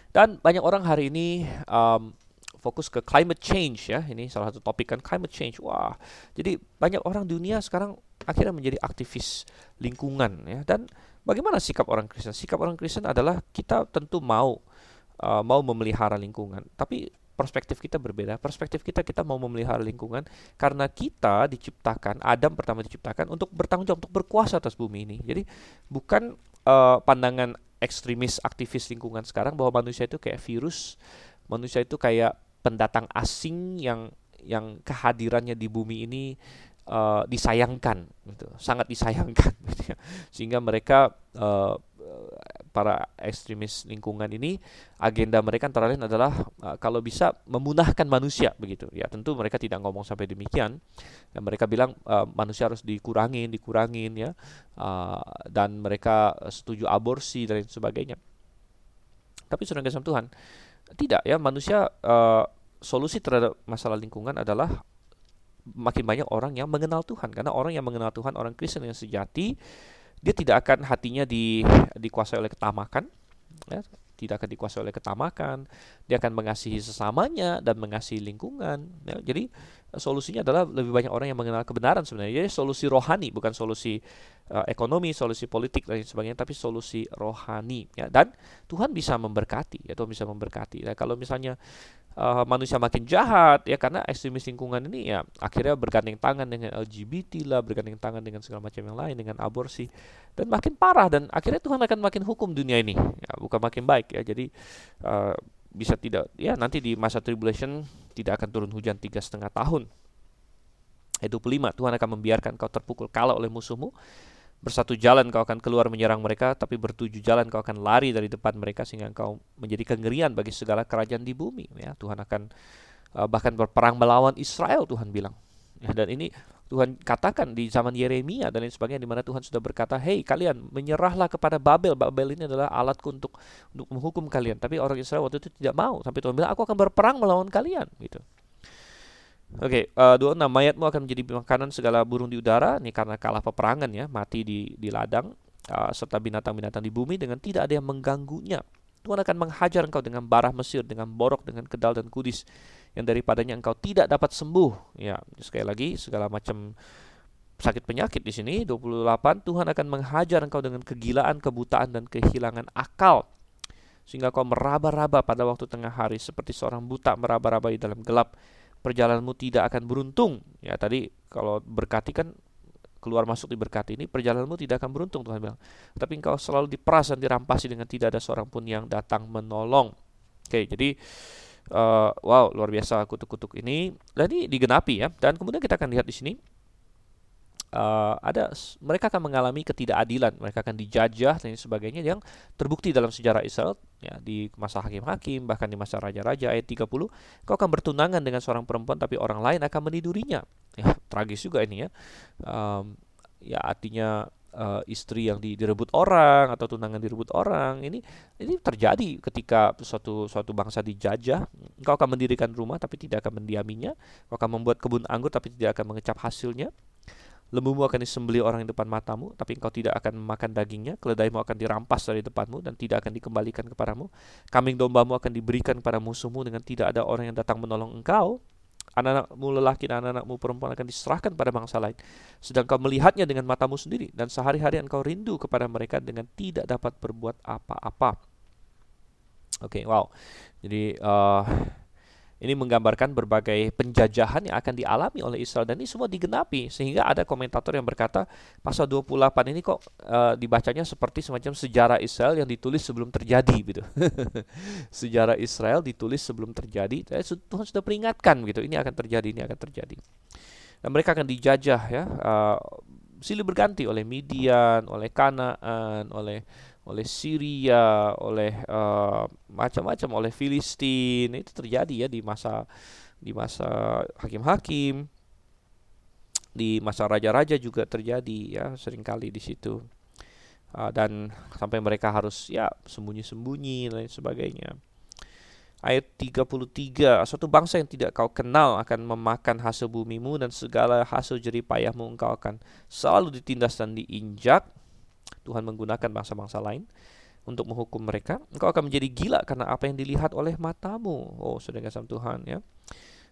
Dan banyak orang hari ini um, fokus ke climate change ya. Ini salah satu topik kan climate change. Wah, jadi banyak orang dunia sekarang akhirnya menjadi aktivis lingkungan ya. Dan bagaimana sikap orang Kristen? Sikap orang Kristen adalah kita tentu mau uh, mau memelihara lingkungan, tapi perspektif kita berbeda. Perspektif kita kita mau memelihara lingkungan karena kita diciptakan Adam pertama diciptakan untuk bertanggung jawab untuk berkuasa atas bumi ini. Jadi bukan uh, pandangan ekstremis aktivis lingkungan sekarang bahwa manusia itu kayak virus, manusia itu kayak pendatang asing yang yang kehadirannya di bumi ini uh, disayangkan, gitu. sangat disayangkan, gitu ya. sehingga mereka uh, para ekstremis lingkungan ini agenda mereka antara lain adalah uh, kalau bisa memunahkan manusia begitu. Ya tentu mereka tidak ngomong sampai demikian. Dan mereka bilang uh, manusia harus dikurangin dikurangin ya. Uh, dan mereka setuju aborsi dan sebagainya. Tapi sudah kasih Tuhan tidak ya. Manusia uh, solusi terhadap masalah lingkungan adalah makin banyak orang yang mengenal Tuhan. Karena orang yang mengenal Tuhan orang Kristen yang sejati dia tidak akan hatinya di, dikuasai oleh ketamakan, ya, tidak akan dikuasai oleh ketamakan, dia akan mengasihi sesamanya dan mengasihi lingkungan. Ya, jadi solusinya adalah lebih banyak orang yang mengenal kebenaran sebenarnya. Jadi solusi rohani bukan solusi uh, ekonomi, solusi politik dan sebagainya, tapi solusi rohani. Ya. Dan Tuhan bisa memberkati, ya Tuhan bisa memberkati. Nah, kalau misalnya uh, manusia makin jahat ya karena ekstremis lingkungan ini ya akhirnya bergandeng tangan dengan LGBT lah, bergandeng tangan dengan segala macam yang lain dengan aborsi dan makin parah dan akhirnya Tuhan akan makin hukum dunia ini ya bukan makin baik ya jadi uh, bisa tidak ya nanti di masa tribulation tidak akan turun hujan tiga setengah tahun. Ayat 25 Tuhan akan membiarkan kau terpukul kalah oleh musuhmu Bersatu jalan kau akan keluar menyerang mereka, tapi bertujuh jalan kau akan lari dari depan mereka sehingga kau menjadi kengerian bagi segala kerajaan di bumi. Ya, Tuhan akan uh, bahkan berperang melawan Israel Tuhan bilang. Ya, dan ini Tuhan katakan di zaman Yeremia dan lain sebagainya di mana Tuhan sudah berkata, "Hei kalian, menyerahlah kepada Babel. Babel ini adalah alatku untuk untuk menghukum kalian." Tapi orang Israel waktu itu tidak mau. Sampai Tuhan bilang, "Aku akan berperang melawan kalian." gitu. Oke, okay, uh, eh, enam mayatmu akan menjadi makanan segala burung di udara, ini karena kalah peperangan ya, mati di di ladang uh, serta binatang-binatang di bumi dengan tidak ada yang mengganggunya. Tuhan akan menghajar engkau dengan barah Mesir, dengan borok, dengan kedal dan kudis yang daripadanya engkau tidak dapat sembuh. Ya, sekali lagi segala macam sakit penyakit di sini 28 Tuhan akan menghajar engkau dengan kegilaan, kebutaan dan kehilangan akal sehingga kau meraba-raba pada waktu tengah hari seperti seorang buta meraba-raba di dalam gelap perjalananmu tidak akan beruntung. Ya tadi kalau berkati kan keluar masuk diberkati ini perjalananmu tidak akan beruntung Tuhan bilang. Tapi engkau selalu diperas dan dirampasi dengan tidak ada seorang pun yang datang menolong. Oke, jadi uh, wow luar biasa kutuk-kutuk ini. Dan ini digenapi ya. Dan kemudian kita akan lihat di sini uh, ada mereka akan mengalami ketidakadilan, mereka akan dijajah dan sebagainya yang terbukti dalam sejarah Israel ya di masa hakim-hakim bahkan di masa raja-raja ayat 30 kau akan bertunangan dengan seorang perempuan tapi orang lain akan menidurinya. Ya, tragis juga ini ya. Um, ya artinya uh, istri yang direbut orang atau tunangan direbut orang ini ini terjadi ketika suatu suatu bangsa dijajah. Engkau akan mendirikan rumah tapi tidak akan mendiaminya. Engkau akan membuat kebun anggur tapi tidak akan mengecap hasilnya. Lembumu akan disembeli orang di depan matamu tapi engkau tidak akan memakan dagingnya. Keledaimu akan dirampas dari depanmu dan tidak akan dikembalikan kepadamu. Kambing dombamu akan diberikan kepada musuhmu dengan tidak ada orang yang datang menolong engkau anak-anakmu lelaki dan anak-anakmu perempuan akan diserahkan pada bangsa lain. Sedang kau melihatnya dengan matamu sendiri dan sehari-hari engkau rindu kepada mereka dengan tidak dapat berbuat apa-apa. Oke, okay, wow. Jadi uh, ini menggambarkan berbagai penjajahan yang akan dialami oleh Israel dan ini semua digenapi sehingga ada komentator yang berkata pasal 28 ini kok uh, dibacanya seperti semacam sejarah Israel yang ditulis sebelum terjadi gitu. sejarah Israel ditulis sebelum terjadi. Tuhan sudah peringatkan gitu, ini akan terjadi, ini akan terjadi. Dan mereka akan dijajah ya uh, silih berganti oleh Midian, oleh Kanaan, oleh oleh Syria, oleh uh, macam-macam, oleh Filistin. Itu terjadi ya di masa di masa hakim-hakim, di masa raja-raja juga terjadi ya sering kali di situ. Uh, dan sampai mereka harus ya sembunyi-sembunyi dan lain sebagainya. Ayat 33 Suatu bangsa yang tidak kau kenal akan memakan hasil bumimu Dan segala hasil jeripayahmu engkau akan selalu ditindas dan diinjak Tuhan menggunakan bangsa-bangsa lain untuk menghukum mereka, engkau akan menjadi gila karena apa yang dilihat oleh matamu. Oh, sudah kasih Tuhan ya.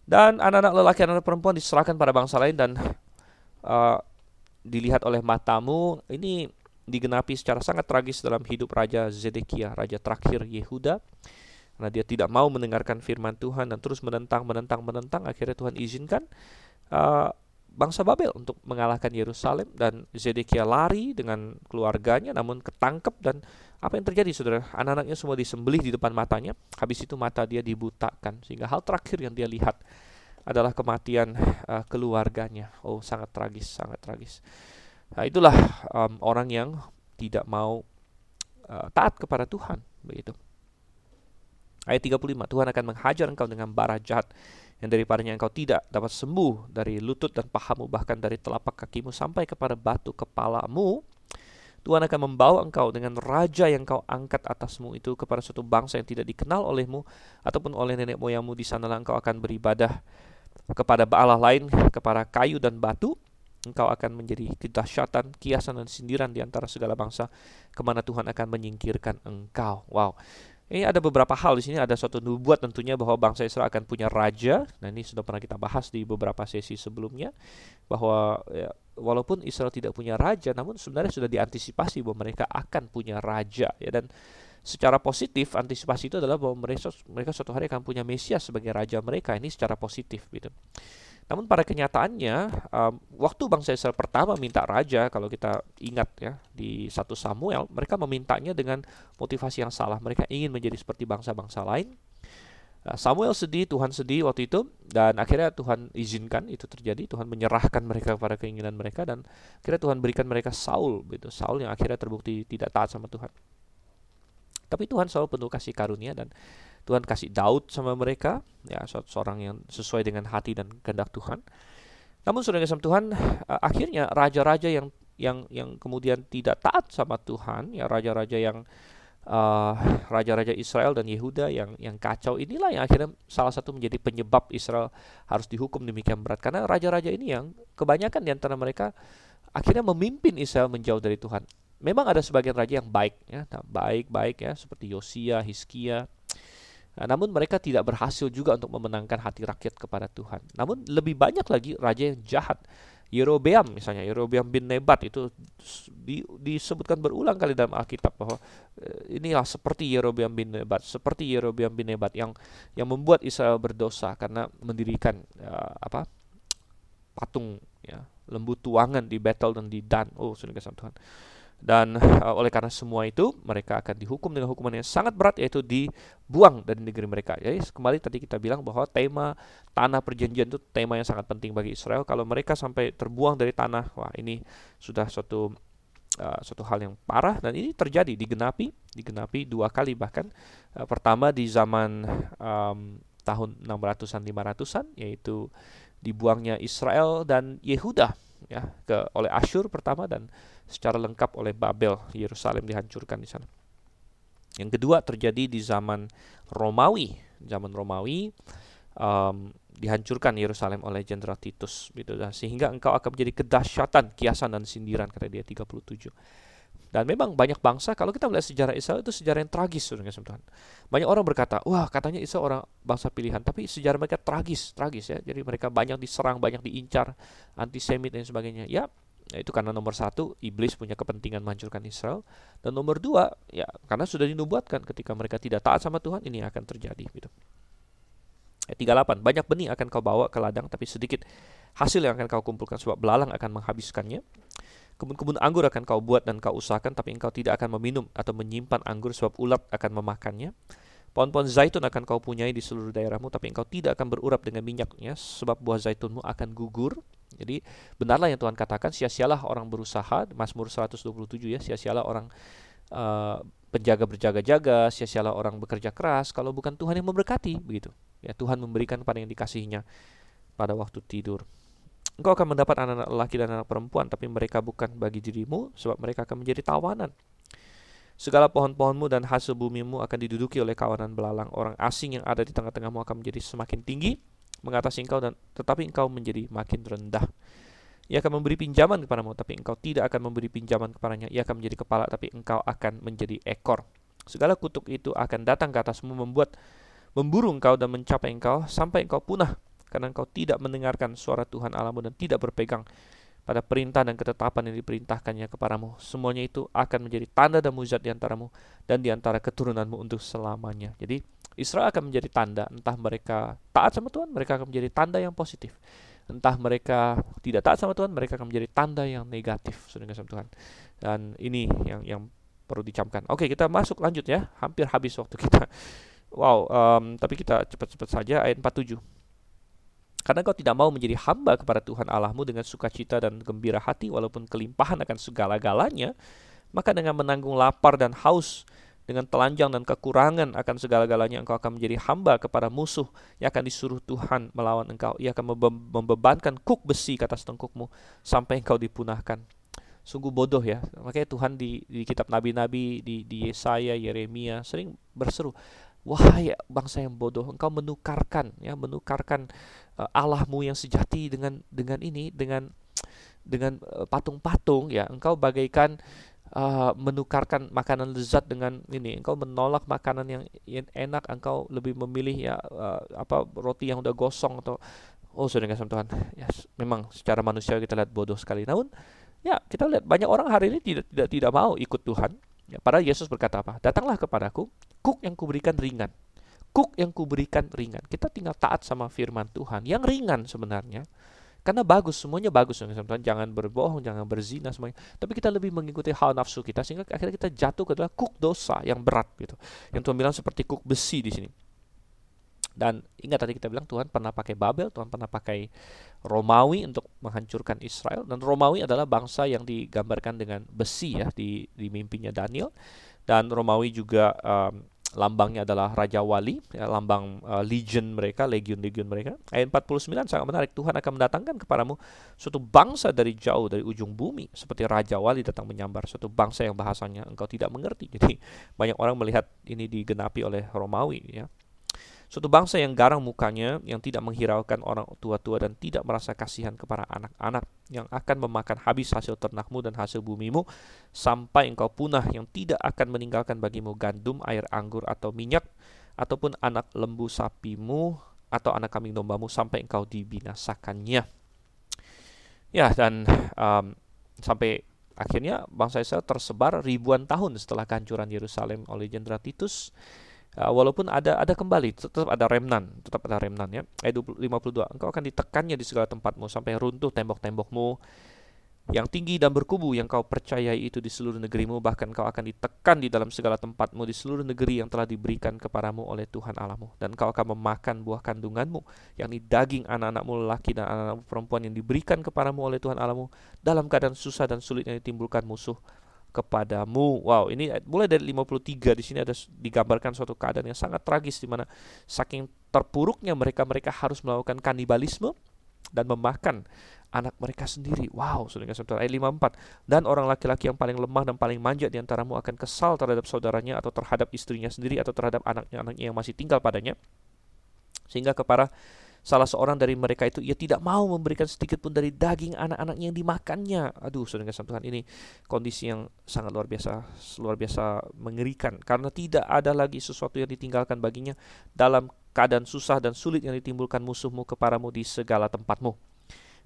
Dan anak-anak lelaki dan anak perempuan diserahkan pada bangsa lain dan uh, dilihat oleh matamu. Ini digenapi secara sangat tragis dalam hidup Raja Zedekia, raja terakhir Yehuda. Karena dia tidak mau mendengarkan firman Tuhan dan terus menentang, menentang, menentang. Akhirnya Tuhan izinkan uh, bangsa Babel untuk mengalahkan Yerusalem dan Zedekia lari dengan keluarganya namun ketangkep dan apa yang terjadi saudara? Anak-anaknya semua disembelih di depan matanya. Habis itu mata dia dibutakan sehingga hal terakhir yang dia lihat adalah kematian uh, keluarganya. Oh sangat tragis sangat tragis. Nah itulah um, orang yang tidak mau uh, taat kepada Tuhan begitu. Ayat 35 Tuhan akan menghajar engkau dengan bara jahat yang daripadanya engkau tidak dapat sembuh dari lutut dan pahamu bahkan dari telapak kakimu sampai kepada batu kepalamu Tuhan akan membawa engkau dengan raja yang kau angkat atasmu itu kepada suatu bangsa yang tidak dikenal olehmu ataupun oleh nenek moyangmu. Di sanalah engkau akan beribadah kepada Allah lain kepada kayu dan batu. Engkau akan menjadi kedahsyatan, kiasan dan sindiran di antara segala bangsa ke mana Tuhan akan menyingkirkan engkau. Wow, ini ada beberapa hal di sini ada suatu nubuat tentunya bahwa bangsa Israel akan punya raja. Nah ini sudah pernah kita bahas di beberapa sesi sebelumnya bahwa ya, walaupun Israel tidak punya raja, namun sebenarnya sudah diantisipasi bahwa mereka akan punya raja ya dan secara positif antisipasi itu adalah bahwa mereka mereka suatu hari akan punya Mesias sebagai raja mereka ini secara positif gitu. Namun pada kenyataannya um, waktu bangsa Israel pertama minta raja kalau kita ingat ya di satu Samuel mereka memintanya dengan motivasi yang salah. Mereka ingin menjadi seperti bangsa-bangsa lain. Uh, Samuel sedih Tuhan sedih waktu itu dan akhirnya Tuhan izinkan itu terjadi. Tuhan menyerahkan mereka pada keinginan mereka dan akhirnya Tuhan berikan mereka Saul gitu Saul yang akhirnya terbukti tidak taat sama Tuhan tapi Tuhan selalu penuh kasih karunia dan Tuhan kasih Daud sama mereka, ya seorang yang sesuai dengan hati dan kehendak Tuhan. Namun sudah sama Tuhan, uh, akhirnya raja-raja yang yang yang kemudian tidak taat sama Tuhan, ya raja-raja yang uh, raja-raja Israel dan Yehuda yang yang kacau inilah yang akhirnya salah satu menjadi penyebab Israel harus dihukum demikian berat karena raja-raja ini yang kebanyakan di antara mereka akhirnya memimpin Israel menjauh dari Tuhan. Memang ada sebagian raja yang baik ya, nah, baik-baik ya seperti Yosia, Hizkia, Nah, namun mereka tidak berhasil juga untuk memenangkan hati rakyat kepada Tuhan. Namun lebih banyak lagi raja yang jahat. Yerobeam misalnya, Yerobeam bin Nebat itu di, disebutkan berulang kali dalam Alkitab bahwa e, inilah seperti Yerobeam bin Nebat, seperti Yerobeam bin Nebat yang yang membuat Israel berdosa karena mendirikan uh, apa patung ya lembu tuangan di Betel dan di Dan. Oh, sudah Tuhan dan uh, oleh karena semua itu mereka akan dihukum dengan hukuman yang sangat berat yaitu dibuang dari negeri mereka. Jadi kembali tadi kita bilang bahwa tema tanah perjanjian itu tema yang sangat penting bagi Israel. Kalau mereka sampai terbuang dari tanah, wah ini sudah suatu uh, suatu hal yang parah dan ini terjadi digenapi digenapi dua kali bahkan uh, pertama di zaman um, tahun 600-an 500-an yaitu dibuangnya Israel dan Yehuda ya ke oleh Asyur pertama dan secara lengkap oleh Babel Yerusalem dihancurkan di sana. Yang kedua terjadi di zaman Romawi, zaman Romawi um, dihancurkan Yerusalem oleh Jenderal Titus gitu dan sehingga engkau akan menjadi kedahsyatan, kiasan dan sindiran kata dia 37. Dan memang banyak bangsa kalau kita melihat sejarah Israel itu sejarah yang tragis Saudara Tuhan. Banyak orang berkata, "Wah, katanya Israel orang bangsa pilihan," tapi sejarah mereka tragis, tragis ya. Jadi mereka banyak diserang, banyak diincar, antisemit dan sebagainya. Ya, itu karena nomor satu iblis punya kepentingan menghancurkan Israel dan nomor dua ya karena sudah dinubuatkan ketika mereka tidak taat sama Tuhan ini akan terjadi gitu. Ayat 38 banyak benih akan kau bawa ke ladang tapi sedikit hasil yang akan kau kumpulkan sebab belalang akan menghabiskannya. Kebun-kebun anggur akan kau buat dan kau usahakan tapi engkau tidak akan meminum atau menyimpan anggur sebab ulat akan memakannya. Pohon-pohon zaitun akan kau punyai di seluruh daerahmu tapi engkau tidak akan berurap dengan minyaknya sebab buah zaitunmu akan gugur. Jadi benarlah yang Tuhan katakan sia-sialah orang berusaha Mazmur 127 ya sia-sialah orang uh, penjaga berjaga-jaga, sia-sialah orang bekerja keras kalau bukan Tuhan yang memberkati begitu. Ya Tuhan memberikan kepada yang dikasihinya pada waktu tidur. Engkau akan mendapat anak-anak laki dan anak perempuan, tapi mereka bukan bagi dirimu, sebab mereka akan menjadi tawanan. Segala pohon-pohonmu dan hasil bumimu akan diduduki oleh kawanan belalang. Orang asing yang ada di tengah-tengahmu akan menjadi semakin tinggi, mengatasi engkau, dan tetapi engkau menjadi makin rendah. Ia akan memberi pinjaman kepadamu, tapi engkau tidak akan memberi pinjaman kepadanya. Ia akan menjadi kepala, tapi engkau akan menjadi ekor. Segala kutuk itu akan datang ke atasmu, membuat memburu engkau dan mencapai engkau, sampai engkau punah karena engkau tidak mendengarkan suara Tuhan Allahmu dan tidak berpegang pada perintah dan ketetapan yang diperintahkannya kepadamu. Semuanya itu akan menjadi tanda dan mujizat di antaramu dan di antara keturunanmu untuk selamanya. Jadi Israel akan menjadi tanda, entah mereka taat sama Tuhan, mereka akan menjadi tanda yang positif. Entah mereka tidak taat sama Tuhan, mereka akan menjadi tanda yang negatif, saudara sama Tuhan. Dan ini yang yang perlu dicamkan. Oke, kita masuk lanjut ya. Hampir habis waktu kita. Wow, um, tapi kita cepat-cepat saja ayat 47. Karena kau tidak mau menjadi hamba kepada Tuhan Allahmu dengan sukacita dan gembira hati walaupun kelimpahan akan segala-galanya, maka dengan menanggung lapar dan haus, dengan telanjang dan kekurangan akan segala-galanya engkau akan menjadi hamba kepada musuh yang akan disuruh Tuhan melawan engkau. Ia akan membebankan kuk besi ke atas tengkukmu sampai engkau dipunahkan. Sungguh bodoh ya. Makanya Tuhan di, di kitab nabi-nabi di, di Yesaya, Yeremia sering berseru, wahai bangsa yang bodoh, engkau menukarkan ya, menukarkan uh, Allahmu yang sejati dengan dengan ini dengan dengan uh, patung-patung ya engkau bagaikan uh, menukarkan makanan lezat dengan ini. Engkau menolak makanan yang, enak engkau lebih memilih ya uh, apa roti yang udah gosong atau oh sudah kasih Tuhan. Ya memang secara manusia kita lihat bodoh sekali. Namun ya kita lihat banyak orang hari ini tidak tidak tidak mau ikut Tuhan. Ya padahal Yesus berkata apa? Datanglah kepadaku kuk yang kuberikan ringan. Kuk yang kuberikan ringan. Kita tinggal taat sama firman Tuhan yang ringan sebenarnya. Karena bagus, semuanya bagus. Jangan berbohong, jangan berzina semuanya. Tapi kita lebih mengikuti hal nafsu kita sehingga akhirnya kita jatuh ke dalam kuk dosa yang berat gitu. Yang Tuhan bilang seperti kuk besi di sini. Dan ingat tadi kita bilang Tuhan pernah pakai Babel, Tuhan pernah pakai Romawi untuk menghancurkan Israel. Dan Romawi adalah bangsa yang digambarkan dengan besi ya di, di mimpinya Daniel. Dan Romawi juga um, lambangnya adalah Raja Wali, ya, lambang uh, legion mereka, legion-legion mereka. Ayat 49 sangat menarik. Tuhan akan mendatangkan kepadamu suatu bangsa dari jauh, dari ujung bumi. Seperti Raja Wali datang menyambar. Suatu bangsa yang bahasanya engkau tidak mengerti. Jadi banyak orang melihat ini digenapi oleh Romawi. Ya. Suatu bangsa yang garang mukanya, yang tidak menghiraukan orang tua-tua dan tidak merasa kasihan kepada anak-anak, yang akan memakan habis hasil ternakmu dan hasil bumimu, sampai engkau punah, yang tidak akan meninggalkan bagimu gandum, air anggur atau minyak, ataupun anak lembu sapimu, atau anak kambing dombamu, sampai engkau dibinasakannya. Ya, dan um, sampai akhirnya bangsa Israel tersebar ribuan tahun setelah kehancuran Yerusalem oleh Jenderal Titus Uh, walaupun ada ada kembali tetap ada remnan tetap ada remnan ya. Ayat 52 engkau akan ditekannya di segala tempatmu sampai runtuh tembok-tembokmu yang tinggi dan berkubu yang kau percayai itu di seluruh negerimu. Bahkan kau akan ditekan di dalam segala tempatmu di seluruh negeri yang telah diberikan kepadamu oleh Tuhan Allahmu. Dan kau akan memakan buah kandunganmu yakni daging anak-anakmu lelaki dan anak-anakmu perempuan yang diberikan kepadamu oleh Tuhan Allahmu dalam keadaan susah dan sulit yang ditimbulkan musuh kepadamu. Wow, ini mulai dari 53 di sini ada digambarkan suatu keadaan yang sangat tragis di mana saking terpuruknya mereka mereka harus melakukan kanibalisme dan memakan anak mereka sendiri. Wow, Tuhan. Ayat 54. Dan orang laki-laki yang paling lemah dan paling manja di antaramu akan kesal terhadap saudaranya atau terhadap istrinya sendiri atau terhadap anaknya-anaknya yang masih tinggal padanya. Sehingga kepada salah seorang dari mereka itu ia tidak mau memberikan sedikit pun dari daging anak-anaknya yang dimakannya. Aduh, saudara kasih Tuhan, ini kondisi yang sangat luar biasa, luar biasa mengerikan karena tidak ada lagi sesuatu yang ditinggalkan baginya dalam keadaan susah dan sulit yang ditimbulkan musuhmu kepadamu di segala tempatmu.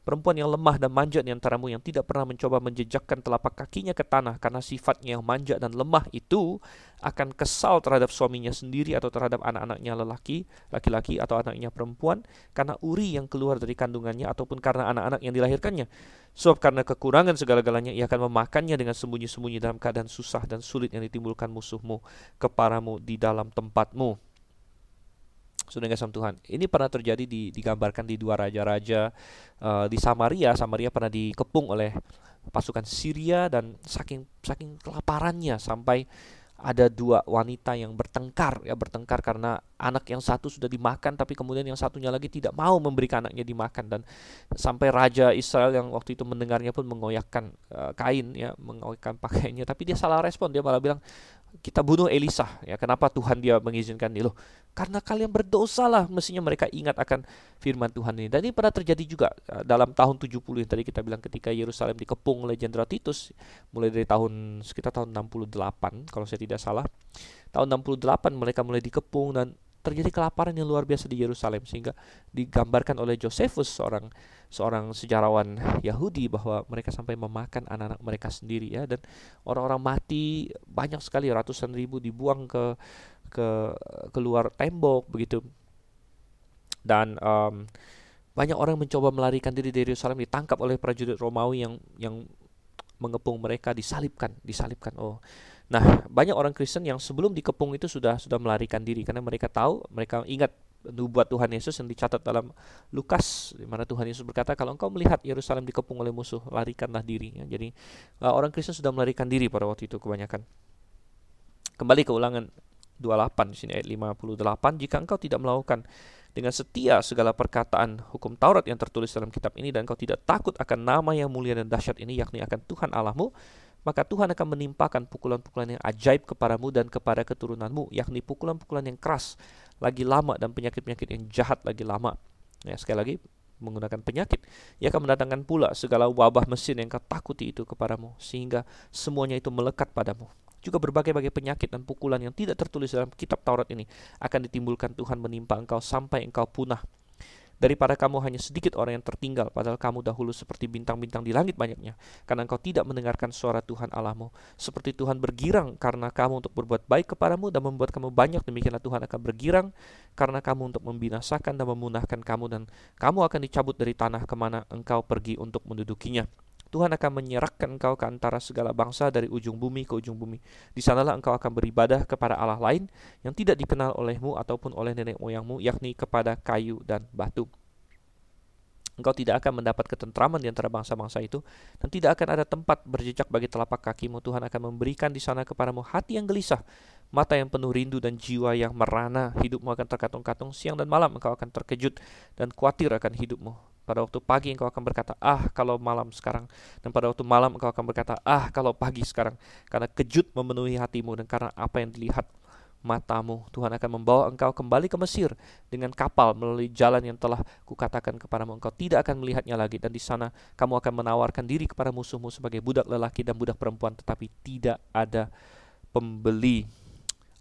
Perempuan yang lemah dan manja di antaramu yang tidak pernah mencoba menjejakkan telapak kakinya ke tanah karena sifatnya yang manja dan lemah itu akan kesal terhadap suaminya sendiri atau terhadap anak-anaknya lelaki, laki-laki atau anaknya perempuan karena uri yang keluar dari kandungannya ataupun karena anak-anak yang dilahirkannya. Sebab karena kekurangan segala-galanya ia akan memakannya dengan sembunyi-sembunyi dalam keadaan susah dan sulit yang ditimbulkan musuhmu kepadamu di dalam tempatmu. Sudah kasih Tuhan. Ini pernah terjadi di, digambarkan di dua raja-raja uh, di Samaria. Samaria pernah dikepung oleh pasukan Syria dan saking saking kelaparannya sampai ada dua wanita yang bertengkar ya bertengkar karena anak yang satu sudah dimakan tapi kemudian yang satunya lagi tidak mau memberikan anaknya dimakan dan sampai raja Israel yang waktu itu mendengarnya pun mengoyakkan uh, kain ya mengoyakkan pakaiannya tapi dia salah respon dia malah bilang kita bunuh Elisa ya. Kenapa Tuhan dia mengizinkan ini? Loh karena kalian berdosa lah mestinya mereka ingat akan firman Tuhan ini. Dan ini pernah terjadi juga eh, dalam tahun 70 yang tadi kita bilang ketika Yerusalem dikepung oleh Jenderal Titus mulai dari tahun sekitar tahun 68 kalau saya tidak salah. Tahun 68 mereka mulai dikepung dan terjadi kelaparan yang luar biasa di Yerusalem sehingga digambarkan oleh Josephus seorang seorang sejarawan Yahudi bahwa mereka sampai memakan anak-anak mereka sendiri ya. Dan orang-orang mati banyak sekali ratusan ribu dibuang ke ke keluar tembok begitu. Dan um, banyak orang mencoba melarikan diri dari Yerusalem ditangkap oleh prajurit Romawi yang yang mengepung mereka disalibkan disalibkan. Oh Nah, banyak orang Kristen yang sebelum dikepung itu sudah sudah melarikan diri karena mereka tahu, mereka ingat nubuat Tuhan Yesus yang dicatat dalam Lukas di mana Tuhan Yesus berkata kalau engkau melihat Yerusalem dikepung oleh musuh larikanlah diri ya. jadi uh, orang Kristen sudah melarikan diri pada waktu itu kebanyakan kembali ke ulangan 28 di sini ayat 58 jika engkau tidak melakukan dengan setia segala perkataan hukum Taurat yang tertulis dalam kitab ini dan engkau tidak takut akan nama yang mulia dan dahsyat ini yakni akan Tuhan Allahmu maka Tuhan akan menimpakan pukulan-pukulan yang ajaib kepadamu dan kepada keturunanmu, yakni pukulan-pukulan yang keras, lagi lama dan penyakit-penyakit yang jahat lagi lama. Ya, sekali lagi menggunakan penyakit. Ia akan mendatangkan pula segala wabah mesin yang kau takuti itu kepadamu, sehingga semuanya itu melekat padamu. Juga berbagai-bagai penyakit dan pukulan yang tidak tertulis dalam kitab Taurat ini akan ditimbulkan Tuhan menimpa engkau sampai engkau punah daripada kamu hanya sedikit orang yang tertinggal, padahal kamu dahulu seperti bintang-bintang di langit banyaknya, karena engkau tidak mendengarkan suara Tuhan Allahmu. Seperti Tuhan bergirang karena kamu untuk berbuat baik kepadamu dan membuat kamu banyak, demikianlah Tuhan akan bergirang karena kamu untuk membinasakan dan memunahkan kamu, dan kamu akan dicabut dari tanah ke mana engkau pergi untuk mendudukinya. Tuhan akan menyerahkan engkau ke antara segala bangsa dari ujung bumi ke ujung bumi. Di sanalah engkau akan beribadah kepada Allah lain yang tidak dikenal olehmu ataupun oleh nenek moyangmu, yakni kepada kayu dan batu. Engkau tidak akan mendapat ketentraman di antara bangsa-bangsa itu, dan tidak akan ada tempat berjejak bagi telapak kakimu. Tuhan akan memberikan di sana kepadamu hati yang gelisah, mata yang penuh rindu dan jiwa yang merana. Hidupmu akan terkatung-katung siang dan malam. Engkau akan terkejut dan khawatir akan hidupmu pada waktu pagi engkau akan berkata, ah kalau malam sekarang. Dan pada waktu malam engkau akan berkata, ah kalau pagi sekarang. Karena kejut memenuhi hatimu dan karena apa yang dilihat matamu. Tuhan akan membawa engkau kembali ke Mesir dengan kapal melalui jalan yang telah kukatakan kepadamu. Engkau tidak akan melihatnya lagi dan di sana kamu akan menawarkan diri kepada musuhmu sebagai budak lelaki dan budak perempuan tetapi tidak ada pembeli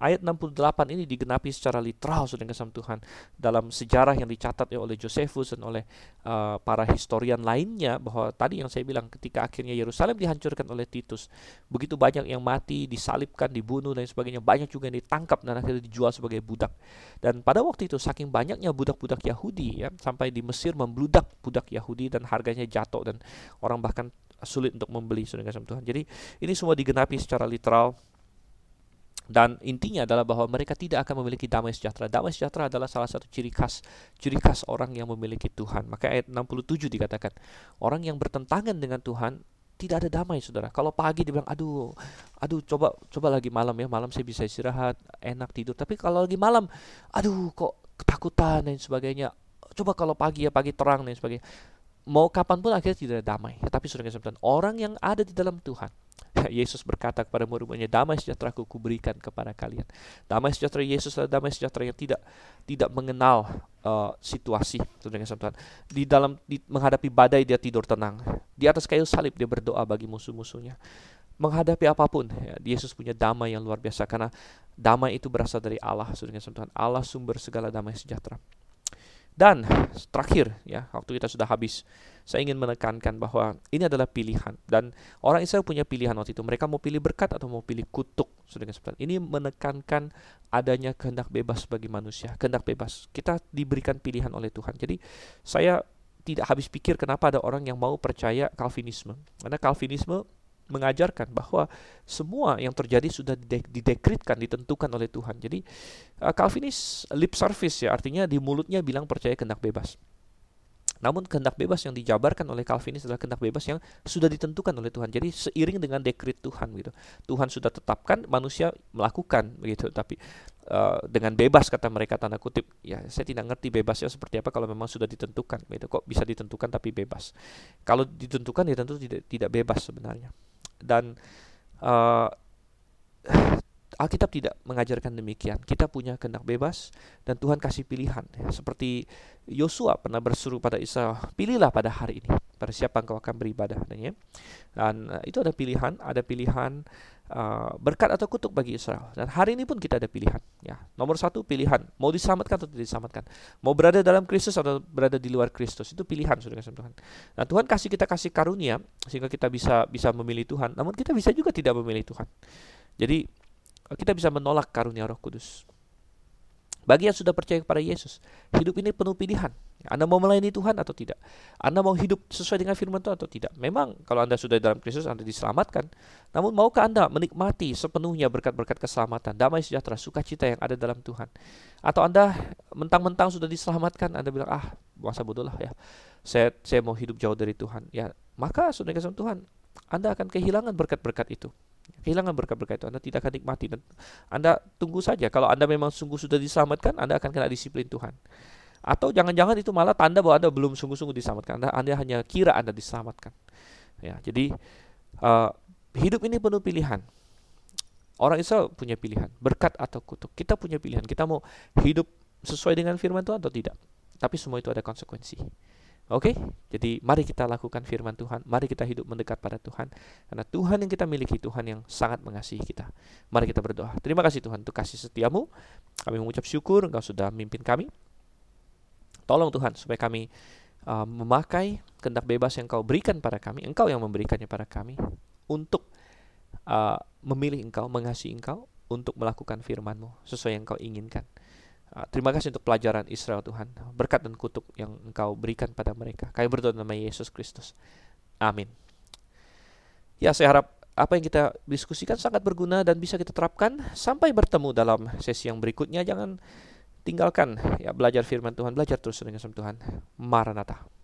ayat 68 ini digenapi secara literal sudah kasih Tuhan. Dalam sejarah yang dicatat ya oleh Josephus dan oleh uh, para historian lainnya bahwa tadi yang saya bilang ketika akhirnya Yerusalem dihancurkan oleh Titus begitu banyak yang mati disalibkan dibunuh dan sebagainya banyak juga yang ditangkap dan akhirnya dijual sebagai budak. Dan pada waktu itu saking banyaknya budak-budak Yahudi ya sampai di Mesir membludak budak Yahudi dan harganya jatuh dan orang bahkan sulit untuk membeli sudah Tuhan. Jadi ini semua digenapi secara literal dan intinya adalah bahwa mereka tidak akan memiliki damai sejahtera. Damai sejahtera adalah salah satu ciri khas ciri khas orang yang memiliki Tuhan. Maka ayat 67 dikatakan, orang yang bertentangan dengan Tuhan tidak ada damai, Saudara. Kalau pagi dibilang, "Aduh, aduh coba coba lagi malam ya, malam saya bisa istirahat, enak tidur." Tapi kalau lagi malam, aduh kok ketakutan dan sebagainya. Coba kalau pagi ya, pagi terang dan sebagainya mau kapan pun akhirnya tidak ada damai. Tetapi saudara sekalian, orang yang ada di dalam Tuhan, Yesus berkata kepada murid-muridnya, damai sejahtera ku kuberikan kepada kalian. Damai sejahtera Yesus adalah damai sejahtera yang tidak tidak mengenal uh, situasi, saudara sekalian. Di dalam di, menghadapi badai dia tidur tenang. Di atas kayu salib dia berdoa bagi musuh-musuhnya. Menghadapi apa pun, ya, Yesus punya damai yang luar biasa karena damai itu berasal dari Allah, saudara sekalian. Allah sumber segala damai sejahtera. Dan terakhir ya, waktu kita sudah habis, saya ingin menekankan bahwa ini adalah pilihan dan orang Israel punya pilihan waktu itu. Mereka mau pilih berkat atau mau pilih kutuk. Ini menekankan adanya kehendak bebas bagi manusia, kehendak bebas. Kita diberikan pilihan oleh Tuhan. Jadi saya tidak habis pikir kenapa ada orang yang mau percaya Calvinisme. Karena Calvinisme mengajarkan bahwa semua yang terjadi sudah didekritkan, ditentukan oleh Tuhan. Jadi uh, Calvinis lip service ya, artinya di mulutnya bilang percaya kehendak bebas. Namun kehendak bebas yang dijabarkan oleh Calvinis adalah kehendak bebas yang sudah ditentukan oleh Tuhan. Jadi seiring dengan dekrit Tuhan gitu. Tuhan sudah tetapkan, manusia melakukan begitu. Tapi uh, dengan bebas kata mereka tanda kutip, ya saya tidak ngerti bebasnya seperti apa kalau memang sudah ditentukan gitu. Kok bisa ditentukan tapi bebas? Kalau ditentukan ya tentu tidak bebas sebenarnya dan uh, Alkitab tidak mengajarkan demikian. Kita punya kehendak bebas dan Tuhan kasih pilihan. Seperti Yosua pernah berseru pada Isa, pilihlah pada hari ini pada siapa engkau akan beribadah. Dan, ya. uh, itu ada pilihan, ada pilihan uh, berkat atau kutuk bagi Israel. Dan hari ini pun kita ada pilihan. Ya, nomor satu pilihan, mau diselamatkan atau tidak diselamatkan, mau berada dalam Kristus atau berada di luar Kristus itu pilihan sudah Tuhan. Nah Tuhan kasih kita kasih karunia sehingga kita bisa bisa memilih Tuhan. Namun kita bisa juga tidak memilih Tuhan. Jadi kita bisa menolak karunia Roh Kudus. Bagi yang sudah percaya kepada Yesus, hidup ini penuh pilihan. Anda mau melayani Tuhan atau tidak? Anda mau hidup sesuai dengan firman Tuhan atau tidak? Memang kalau Anda sudah dalam Kristus Anda diselamatkan. Namun maukah Anda menikmati sepenuhnya berkat-berkat keselamatan, damai sejahtera, sukacita yang ada dalam Tuhan? Atau Anda mentang-mentang sudah diselamatkan, Anda bilang, "Ah, masa bodoh lah ya. Saya saya mau hidup jauh dari Tuhan." Ya, maka sudah kasih Tuhan, Anda akan kehilangan berkat-berkat itu kehilangan berkat-berkat itu Anda tidak akan nikmati. Dan Anda tunggu saja kalau Anda memang sungguh sudah diselamatkan Anda akan kena disiplin Tuhan. Atau jangan-jangan itu malah tanda bahwa Anda belum sungguh-sungguh diselamatkan. Anda, anda hanya kira Anda diselamatkan. Ya jadi uh, hidup ini penuh pilihan. Orang Israel punya pilihan berkat atau kutuk. Kita punya pilihan kita mau hidup sesuai dengan firman Tuhan atau tidak. Tapi semua itu ada konsekuensi Oke, okay? jadi mari kita lakukan firman Tuhan, mari kita hidup mendekat pada Tuhan, karena Tuhan yang kita miliki, Tuhan yang sangat mengasihi kita. Mari kita berdoa. Terima kasih Tuhan untuk kasih setiamu. Kami mengucap syukur Engkau sudah memimpin kami. Tolong Tuhan supaya kami uh, memakai kehendak bebas yang Engkau berikan pada kami, Engkau yang memberikannya pada kami, untuk uh, memilih Engkau, mengasihi Engkau, untuk melakukan firman-Mu sesuai yang Engkau inginkan. Ah, terima kasih untuk pelajaran Israel Tuhan. Berkat dan kutuk yang Engkau berikan pada mereka. Kami berdoa nama Yesus Kristus. Amin. Ya, saya harap apa yang kita diskusikan sangat berguna dan bisa kita terapkan sampai bertemu dalam sesi yang berikutnya. Jangan tinggalkan ya belajar firman Tuhan, belajar terus dengan Tuhan. Maranatha.